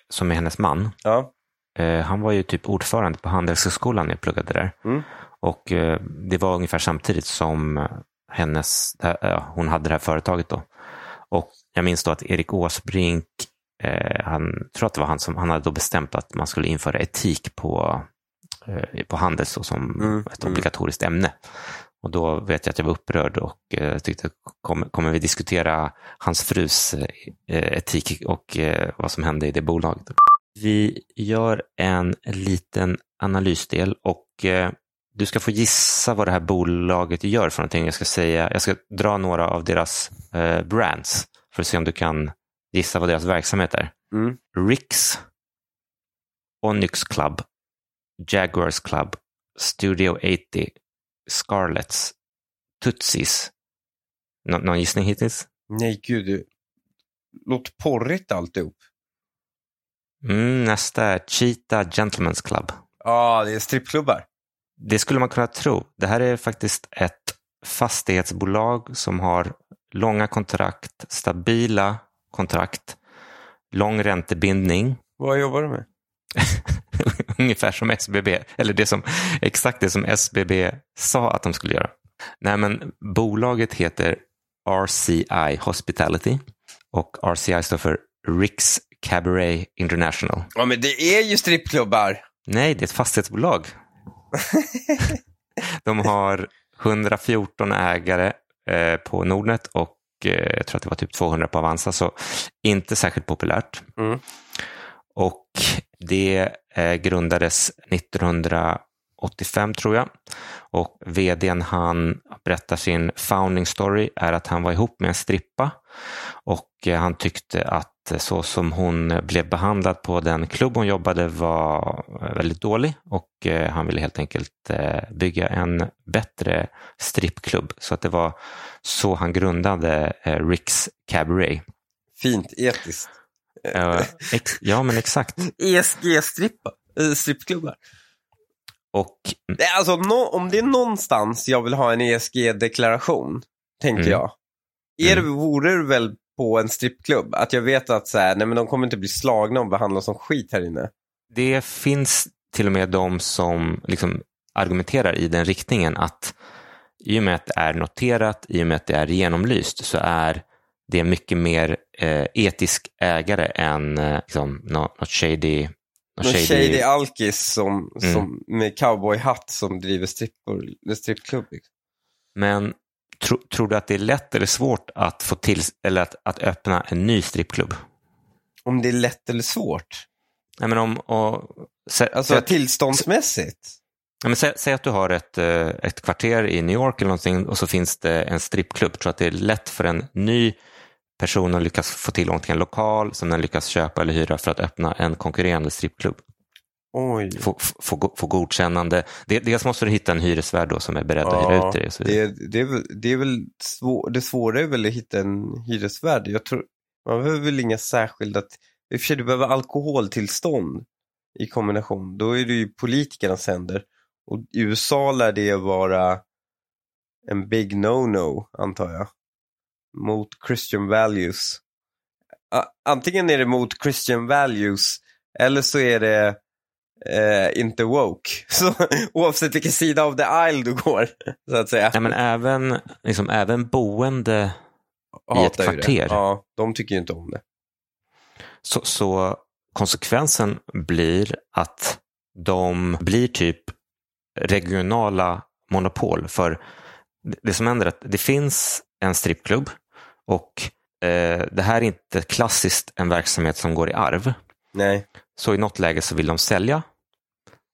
som är hennes man, Ja. eh, han var ju typ ordförande på Handelshögskolan när jag pluggade där. Mm. Och eh, det var ungefär samtidigt som hennes, ja, hon hade det här företaget då. Och jag minns då att Erik Åsbrink, eh, han tror att det var han som, han hade då bestämt att man skulle införa etik på, eh, på Handels då som Mm, ett mm. obligatoriskt ämne. Och då vet jag att jag var upprörd och eh, tyckte, kommer, kommer vi diskutera hans frus eh, etik och eh, vad som hände i det bolaget? Vi gör en liten analysdel och eh, du ska få gissa vad det här bolaget gör för någonting. Jag ska, säga, jag ska dra några av deras eh, brands för att se om du kan gissa vad deras verksamhet är. Mm. Rick's, Onyx Club, Jaguars Club, Studio 80, Scarlets, Tutsis. Nå någon gissning hittills? Nej, gud. Låter porrigt alltihop. Mm, nästa är Cheetah Gentlemen's Club. Ja, det är strippklubbar. Det skulle man kunna tro. Det här är faktiskt ett fastighetsbolag som har långa kontrakt, stabila kontrakt, lång räntebindning. Vad jobbar du med? <laughs> <laughs> Ungefär som SBB, eller det som, exakt det som SBB sa att de skulle göra. Nej, men bolaget heter RCI Hospitality och RCI står för Rick's Cabaret International. Ja, men det är ju strippklubbar. Nej, det är ett fastighetsbolag. <laughs> De har 114 ägare eh, på Nordnet och eh, jag tror att det var typ 200 på Avanza, så inte särskilt populärt. Mm. Och det eh, grundades 1985 tror jag. Och vdn han berättar sin founding story är att han var ihop med en strippa och eh, han tyckte att så som hon blev behandlad på den klubb hon jobbade var eh, väldigt dålig och han ville helt enkelt bygga en bättre strippklubb. Så att det var så han grundade Rick's Cabaret. Fint, etiskt. Eh, ex ja, men exakt. <laughs> ESG-strippa, äh, strippklubbar. Och Alltså, nå- om det är någonstans jag vill ha en ESG-deklaration, tänker Mm. jag. Är det, vore det väl på en strippklubb? Att jag vet att så här, nej, men de kommer inte bli slagna och behandlas som skit här inne. det finns till och med de som liksom argumenterar i den riktningen att i och med att det är noterat, i och med att det är genomlyst så är det mycket mer eh, etisk ägare än eh, liksom, något, shady, Någon shady, shady alkis som, Mm. som, med cowboyhatt som driver strippor, strippklubb. Liksom. Men tro, tror du att det är lätt eller svårt att få till eller att, att öppna en ny strippklubb? Om det är lätt eller svårt. Nej, men om, och, sä, Alltså att, tillståndsmässigt. ja, men säg, säg att du har ett, eh, ett kvarter i New York eller någonting och så finns det en strippklubb. Tror du att det är lätt för en ny person att lyckas få tillgång till en lokal som den lyckas köpa eller hyra för att öppna en konkurrerande strippklubb? Oj. Få, få, få, godkännande. Det- Dels måste du hitta en hyresvärd då som är beredd att hyra ut dig. vidare. det, det, är, väl- det är väl svår, det svåra är väl att hitta en hyresvärd. Jag tror, man behöver väl inga särskilda, i och för sig du behöver alkoholtillstånd i kombination. Då är det ju politikernas händer. Och i USA lär det vara en big no-no, antar jag. Mot Christian values. Antingen är det mot Christian values eller så är det eh, inte woke. <laughs> Så oavsett vilken sida av the aisle du går, <laughs> så att säga. Nej, men även, liksom, även boende i ett Hatar ju det. kvarter. Ja, de tycker ju inte om det. Så, så konsekvensen blir att de blir typ regionala monopol. För det- det som händer är att det finns en strippklubb och eh, det här är inte klassiskt en verksamhet som går i arv. Nej. Så i något läge så vill de sälja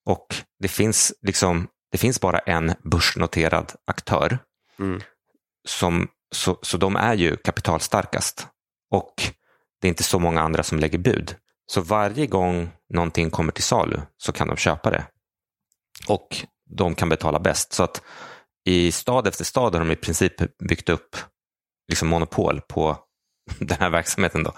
och det finns, liksom, det finns bara en börsnoterad aktör. Mm. Som, så, så de är ju kapitalstarkast och det är inte så många andra som lägger bud. Så varje gång någonting kommer till salu så kan de köpa det. Och de kan betala bäst. Så att i stad efter stad har de i princip byggt upp liksom monopol på <laughs> den här verksamheten. Då.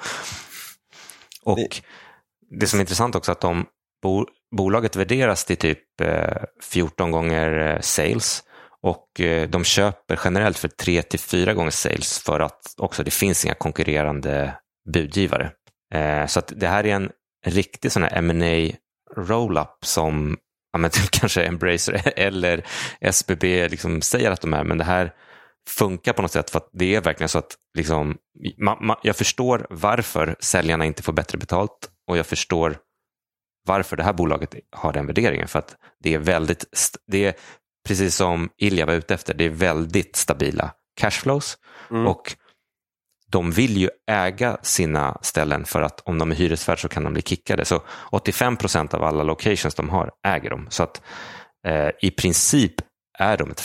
Och det, Det- som är intressant också är att de, bo, bolaget värderas till typ eh, 14 gånger eh, sales och eh, de köper generellt för 3 till 4 gånger sales för att också det finns inga konkurrerande budgivare. Eh, så att det här är en riktig sån här M&A roll-up som ja, men <laughs> kanske Embracer <laughs> eller SBB liksom säger att de är, men det här funkar på något sätt för att det är verkligen så att liksom, ma, ma, jag förstår varför säljarna inte får bättre betalt och jag förstår varför det här bolaget har den värderingen. För att det är väldigt, det är precis som Ilja var ute efter, det är väldigt stabila cashflows Mm. och de vill ju äga sina ställen för att om de är hyresvärd så kan de bli kickade. Så 85 procent av alla locations de har äger de. Så att eh, i princip är de ett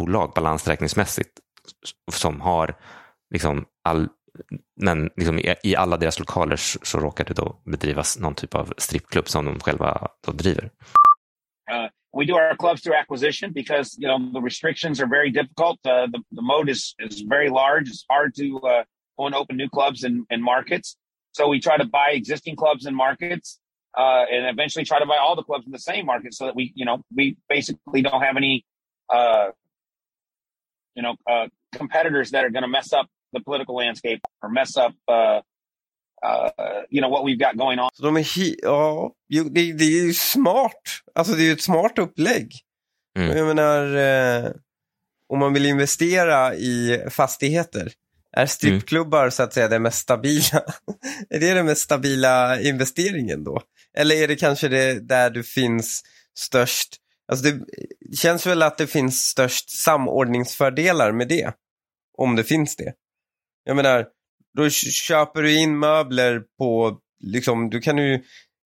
fastighetsbolag balansräkningsmässigt som har liksom all men liksom i, i alla deras lokaler så, så råkar det då bedrivas någon typ av strippklubb som de själva då driver. Uh, we do our clubs through acquisition because you know the restrictions are very difficult. Uh, the the mode is is very large. It's hard to uh, go and open new clubs and, and markets. So we try to buy existing clubs and markets uh, and eventually try to buy all the clubs in the same market so that we you know we basically don't have any uh, you know uh, competitors that are going to mess up the political landscape or mess up uh, uh, you know what we've got going on. Så de är hi- ja, det, det är ju smart. Alltså det är ju ett smart upplägg. Mm. Jag menar, eh, om man vill investera i fastigheter, är strippklubbar så att säga det mest stabila? <laughs> är det den mest stabila investeringen då? Eller är det kanske det där du finns störst, alltså det känns väl att det finns störst samordningsfördelar med det. Om det finns det. Jag menar, då köper du in möbler på, liksom, du kan ju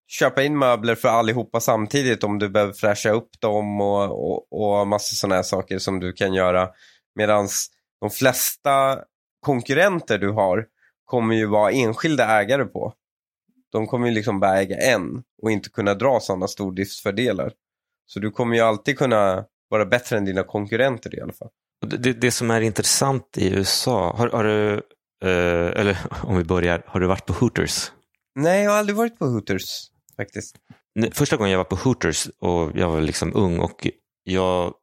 köpa in möbler för allihopa samtidigt om du behöver fräscha upp dem och, och, och massa sådana här saker som du kan göra. Medan de flesta konkurrenter du har kommer ju vara enskilda ägare på. De kommer ju liksom bara äga en och inte kunna dra sådana stordriftsfördelar. Så du kommer ju alltid kunna vara bättre än dina konkurrenter i alla fall. Det, det, som är intressant i USA, har, har du, eh, eller <laughs> om vi börjar, har du varit på Hooters? Nej, jag har aldrig varit på Hooters faktiskt. Första gången jag var på Hooters och jag var liksom ung och jag,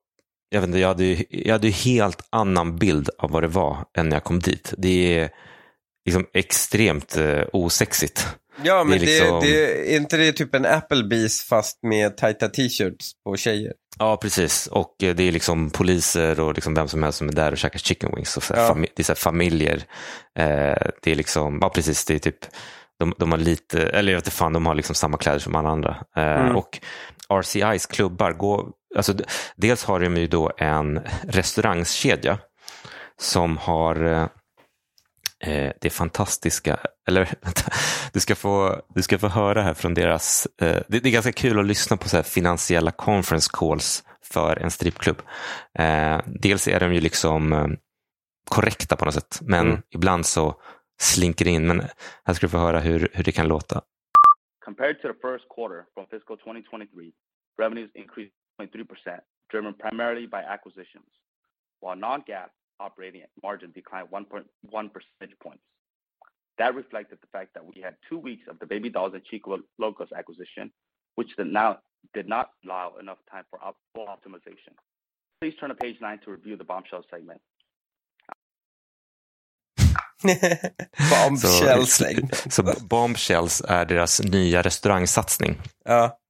jag, vet inte, jag, hade, ju- jag hade helt annan bild av vad det var än när jag kom dit. Det är liksom extremt eh, osexigt. Ja, men Det är liksom- det, är inte det typ en Applebees fast med tajta t-shirts på tjejer? Ja, precis. Och eh, det är liksom poliser och liksom vem som helst som är där och käkar chicken wings. Och så Ja. det är så familjer. Eh, det är liksom, ja precis, det är typ, de, de har lite, eller jag vet inte fan, de har liksom samma kläder som alla andra. Eh, Mm. Och RCIs klubbar, går, alltså, dels har de ju då en restaurangkedja som har eh, det fantastiska, eller <laughs> vänta, du ska få, du ska få höra här från deras, eh, det, det är ganska kul att lyssna på så här finansiella conference calls för en strippklubb. Eh, dels är de ju liksom eh, korrekta på något sätt, men Mm. ibland så slinker det in. Men här ska du få höra hur, hur det kan låta. Compared to the first quarter from fiscal 2023, revenues increased 0.3%, driven primarily by acquisitions, while non-GAAP operating margin declined 1.1 percentage points. That reflected the fact that we had two weeks of the Baby Dolls and Chico Locos acquisition, which did not, did not allow enough time for full optimization. Please turn to page nine to review the bombshell segment. <laughs> Bombshells. Så, <laughs> så Bombshells är deras nya restaurangsatsning. Ja,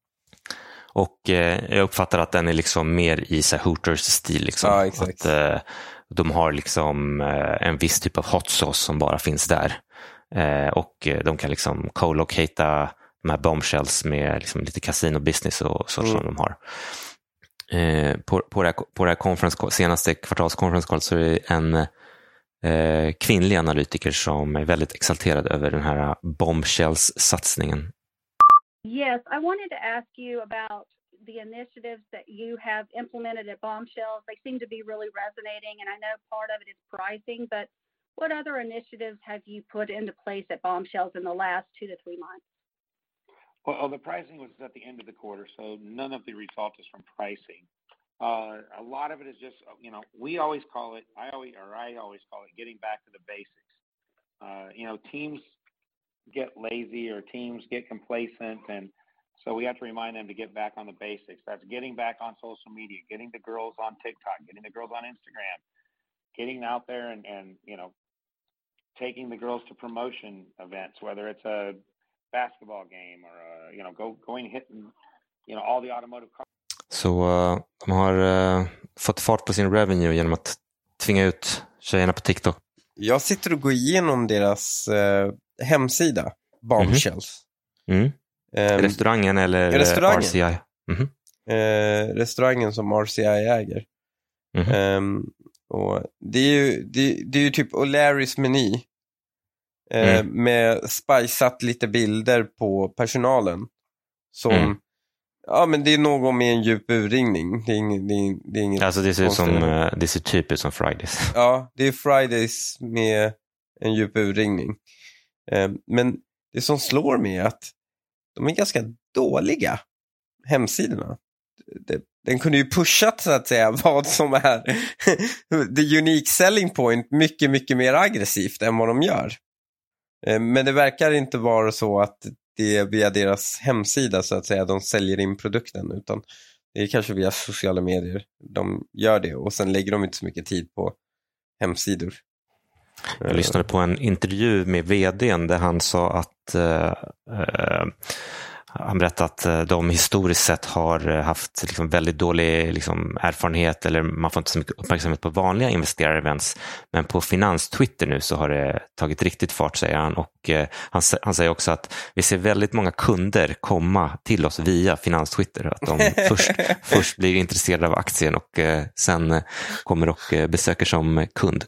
Och eh, jag uppfattar att den är liksom mer i så Hooters-stil. Liksom. Ja, exakt. Att, eh, de har liksom eh, en viss typ av hot sauce som bara finns där. Eh, och eh, de kan liksom co-locata de här bombshells med liksom lite casino business och så Mm. som de har. På, på det här, på det här conference, senaste kvartalskonferenscallet så är det en kvinnlig analytiker som är väldigt exalterad över den här bombshells-satsningen. Yes, I wanted to ask you about the initiatives that you have implemented at Bombshells. They seem to be really resonating, and I know part of it is pricing, but what other initiatives have you put into place at Bombshells in the last two to three months? Well, the pricing was at the end of the quarter, so none of the result is from pricing. Uh, a lot of it is just, you know, we always call it, I always, or I always call it getting back to the basics. Uh, you know, teams get lazy or teams get complacent, and so we have to remind them to get back on the basics. That's getting back on social media, getting the girls on TikTok, getting the girls on Instagram, getting out there and, and you know, taking the girls to promotion events, whether it's a basketball game or a, you know, go going hitting, you know, all the automotive cars. Så eh, de har eh, fått fart på sin revenue genom att tvinga ut tjejerna på TikTok. jag sitter och går igenom deras eh, hemsida, Bombshells. Mm. Ehm, Restaurangen eller restaurangen. RCI? Mhm. eh, restaurangen som RCI äger. Mhm. Ehm, och det, är ju, det, det är ju typ O'Larrys meny. Eh, Mm. Med spiceat lite bilder på personalen. Som, Mm. ja men det är någon med en djup urringning. Det är, inget, det är, det är inget Alltså det ser, som, eh, det ser typ ut som Fridays. <laughs> Ja, det är Fridays med en djup urringning. Eh, men det som slår mig är att de är ganska dåliga, hemsidorna. Det, den kunde ju pushat så att säga <laughs> vad som är <laughs> the unique selling point mycket, mycket mer aggressivt än vad de gör. Eh, men det verkar inte vara så att det är via deras hemsida så att säga de säljer in produkten utan det är kanske via sociala medier de gör det och sen lägger de inte så mycket tid på hemsidor. Jag lyssnade på en intervju med vdn där han sa att eh, eh, han berättade att eh, de historiskt sett har eh, haft liksom väldigt dålig liksom erfarenhet eller man får inte så mycket uppmärksamhet på vanliga investerarevents. Men på finans-Twitter nu så har det tagit riktigt fart säger han och eh, han, han säger också att vi ser väldigt många kunder komma till oss via finans-Twitter. Att de <laughs> först, först blir intresserade av aktien och sen kommer och besöker som kund.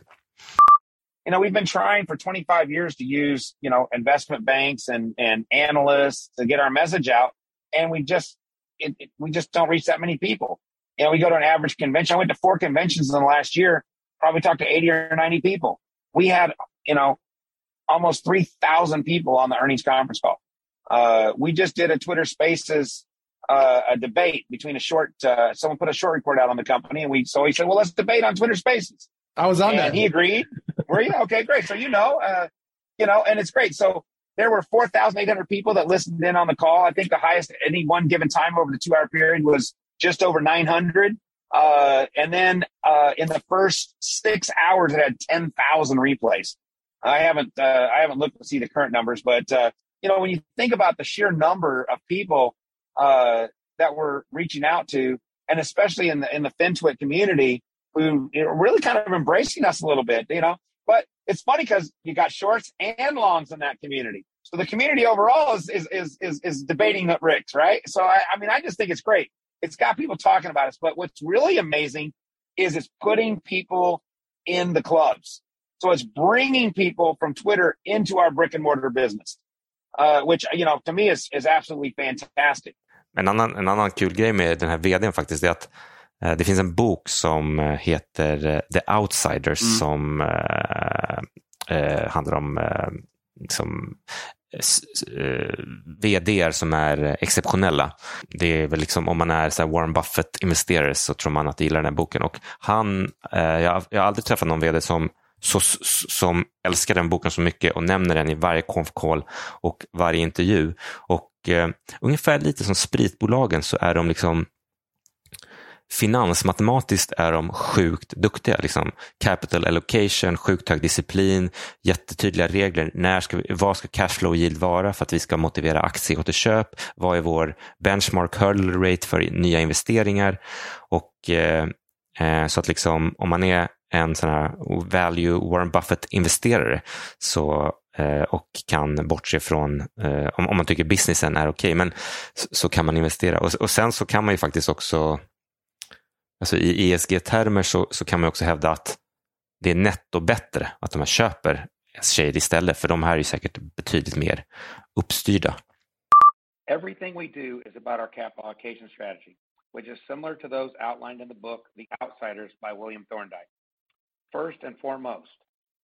You know, we've been trying for 25 years to use, you know, investment banks and, and analysts to get our message out. And we just, it, it, we just don't reach that many people. You know, we go to an average convention. I went to four conventions in the last year, probably talked to 80 or 90 people. We had, you know, almost 3,000 people on the earnings conference call. Uh, we just did a Twitter spaces, uh, a debate between a short, uh, someone put a short report out on the company and we, so we said, well, let's debate on Twitter spaces. I was on and that. He agreed. Were you? Okay, great. So you know, uh, you know, and it's great. So there were 4,800 people that listened in on the call. I think the highest at any one given time over the two hour period was just over 900. Uh, and then, uh, in the first six hours, it had 10,000 replays. I haven't, uh, I haven't looked to see the current numbers, but, uh, you know, when you think about the sheer number of people, uh, that we're reaching out to, and especially in the, in the FinTwit community, who really kind of embracing us a little bit, you know, but it's funny because you got shorts and longs in that community. So the community overall is is is is, is debating the Ricks, right? So I, I mean, I just think it's great. It's got people talking about us. But what's really amazing is it's putting people in the clubs. So it's bringing people from Twitter into our brick and mortar business, uh, which you know to me is is absolutely fantastic. En annan, en annan kul grej med den här vdn faktiskt är att det finns en bok som eh, heter eh, The Outsiders mm. som eh, handlar om eh, liksom, eh, vd som är exceptionella. Det är väl liksom, om man är så Warren Buffett-investerare så tror man att de gillar den här boken. Och han, jag, jag har aldrig träffat någon vd som så, som älskar den boken så mycket och nämner den i varje konf-call och varje intervju. Och eh, ungefär lite som spritbolagen så är de liksom finansmatematiskt är de sjukt duktiga. Liksom. Capital allocation, sjukt hög disciplin, jättetydliga regler. När ska vi, vad ska cashflow yield vara för att vi ska motivera aktieåterköp? Vad är vår benchmark hurdle rate för nya investeringar? Och eh, eh, Så att liksom, om man är en sån här value Warren Buffett-investerare så eh, och kan bortse från, eh, om, man tycker businessen är okej, okay, men så, kan man investera. Och sen så kan man ju faktiskt också Alltså I ESG-termer så, så kan man också hävda att det är netto bättre att de här köper S-shade istället, för de här är säkert betydligt mer uppstyrda. Everything we do is about our capital allocation strategy, which is similar to those outlined in the book The Outsiders by William Thorndike. First and foremost,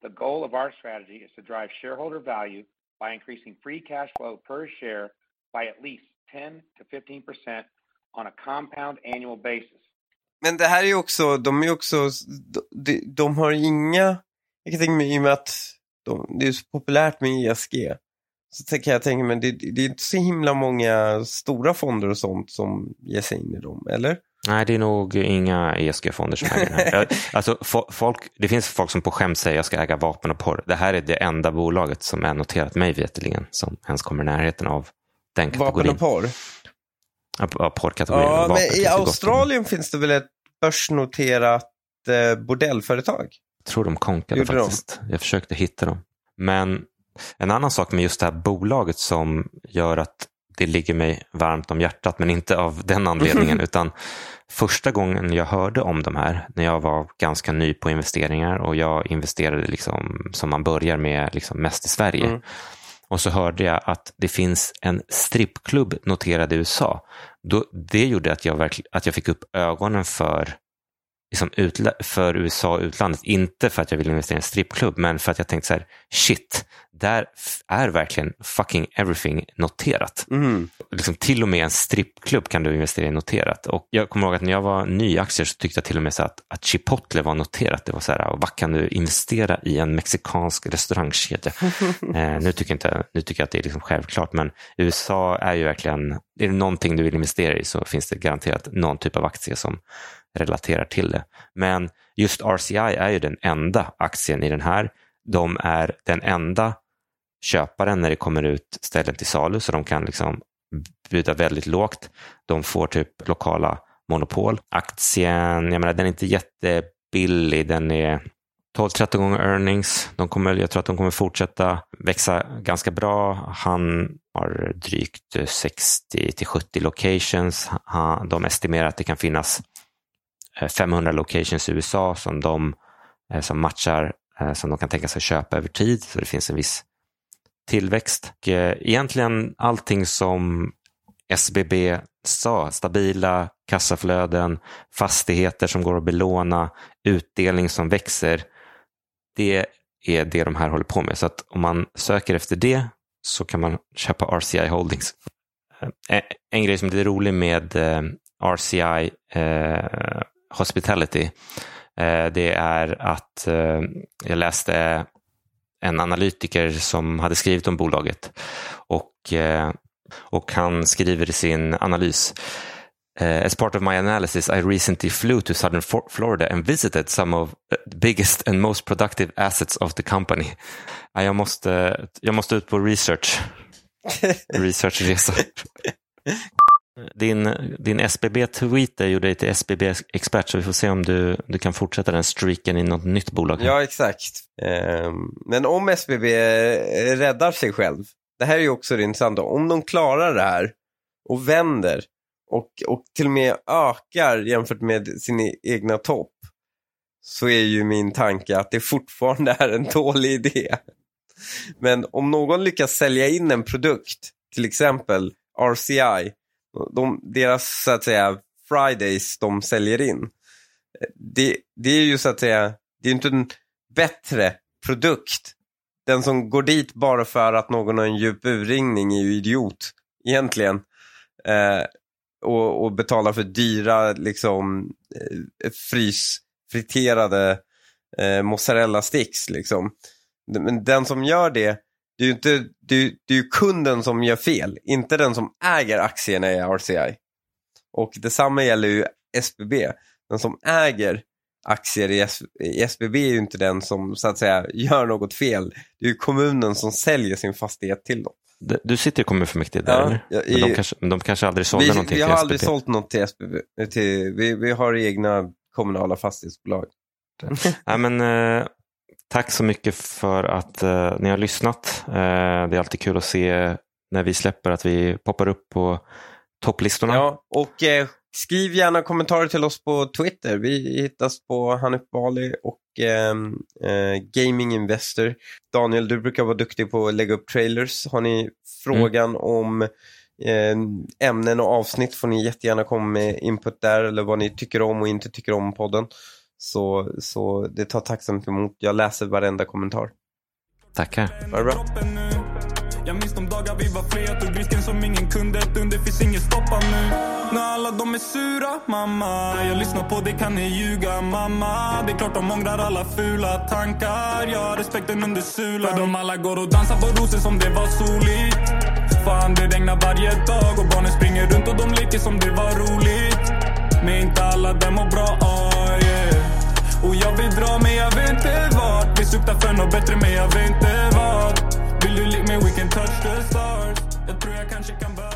the goal of our strategy is to drive shareholder value by increasing free cash flow per share by at least 10 to 15% on a compound annual basis. Men det här är ju också, de är också, de, de har inga, jag kan tänka mig i och med att de, det är så populärt med ESG. Så kan jag tänka mig, det, det är inte så himla många stora fonder och sånt som ger sig in i dem, eller? Nej, det är nog inga ESG-fonder som äger den här. <laughs> alltså, folk, det finns folk som på skämt säger att jag ska äga vapen och porr. Det här är det enda bolaget som är noterat mig veterligen som ens kommer i närheten av den kategorin. Vapen och porr? Ja, porrkategorin. Ja, men i Australien finns det väl ett börsnoterat eh, bordellföretag. Jag tror de konkade Gjorde faktiskt. De? Jag försökte hitta dem. Men en annan sak med just det här bolaget som gör att det ligger mig varmt om hjärtat, men inte av den <laughs> anledningen, utan första gången jag hörde om de här, när jag var ganska ny på investeringar och jag investerade liksom som man börjar med liksom mest i Sverige. Mm. Och så hörde jag att det finns en strippklubb noterad i USA. Då, det gjorde att jag, att jag fick upp ögonen för liksom för USA och utlandet. Inte för att jag vill investera i en strippklubb, men för att jag tänkte så här, shit, där är verkligen fucking everything noterat. Mm. Liksom, till och med en strippklubb kan du investera i noterat. Och jag kommer ihåg att när jag var ny i aktier så tyckte jag till och med så att, att Chipotle var noterat. Det var så här, vad kan du investera i en mexikansk restaurangkedja? <laughs> eh, nu, tycker jag inte, nu tycker jag att det är liksom självklart, men USA är ju verkligen, är det någonting du vill investera i så finns det garanterat någon typ av aktie som relaterar till det. Men just RCI är ju den enda aktien i den här. De är den enda köparen när det kommer ut ställen till salu så de kan liksom bjuda väldigt lågt. De får typ lokala monopol. Aktien, jag menar den är inte jättebillig, den är 12-13 gånger earnings. De kommer, jag tror att de kommer fortsätta växa ganska bra. Han har drygt 60 till 70 locations. Han- De estimerar att det kan finnas Eh, 500 locations i USA som de eh, som matchar, eh, som de kan tänka sig köpa över tid. Så det finns en viss tillväxt. Och, egentligen allting som SBB sa, stabila kassaflöden, fastigheter som går att belåna, utdelning som växer. Det är det de här håller på med. Så att om man söker efter det så kan man köpa RCI Holdings. En grej som är lite rolig med RCI Hospitality eh, det är att eh, jag läste en analytiker som hade skrivit om bolaget och, eh, och han skriver i sin analys Uh, as part of my analysis, I recently flew to southern Florida and visited some of the biggest and most productive assets of the company. Ja, jag, måste, jag måste ut på research. <laughs> Researchresa. Din, din SBB-tweet där gjorde dig till SBB-expert så vi får se om du, du kan fortsätta den streaken i något nytt bolag. Ja, exakt. Ehm, men om SBB räddar sig själv, det här är ju också det intressanta, om de klarar det här och vänder och, och till och med ökar jämfört med sin e-, egna topp så är ju min tanke att det fortfarande är en dålig idé. Men om någon lyckas sälja in en produkt, till exempel RCI, de, deras så att säga Fridays de säljer in, det, det är ju så att säga, det är inte en bättre produkt. Den som går dit bara för att någon har en djup urringning är ju idiot egentligen. Eh, och, och betalar för dyra liksom frysfriterade eh, eh mozzarella sticks liksom. Men den som gör det, det är ju inte, det är, det är kunden som gör fel, inte den som äger aktierna i RCI. Och detsamma gäller ju SBB. Den som äger aktier i, S- i SBB är ju inte den som så att säga gör något fel. Det är ju kommunen som säljer sin fastighet till dem. Du sitter i kommunfullmäktige där, Ja, eller? ja, Men de i- kanske, de kanske aldrig sålde Vi, någonting vi har till aldrig SBB. sålt något till SBB. Till, vi, vi har egna kommunala fastighetsbolag. <laughs> Nej, men, eh, tack så mycket för att eh, ni har lyssnat. Eh, det är alltid kul att se när vi släpper att vi poppar upp på topplistorna. Ja, och eh, skriv gärna kommentarer till oss på Twitter. Vi hittas på Hanif Bali och ehm, eh, Gaming Investor. Daniel, du brukar vara duktig på att lägga upp trailers. Har ni frågan om eh, ämnen och avsnitt får ni jättegärna komma med input där eller vad ni tycker om och inte tycker om podden. Så, så det tar tacksamt emot. Jag läser varenda kommentar. Tackar. Ha det bra. Jag minns de dagar vi var fler Tog risken som ingen kunde. Det finns inget stoppa nu. När alla de är sura mamma. Jag lyssnar på det kan ni ljuga mamma? Det är klart de ångrar alla fula tankar. Jag har respekten under sulan För de alla går och dansar på rosor som det var soligt. Fan det regnar varje dag Och barnen springer runt och de leker som det var roligt. Men inte alla där mår bra och jag vill dra men jag vet inte vart. Vi suktar för något bättre men jag vet inte vad Vill du lik mig we can touch the stars. Jag tror jag kanske kan börja.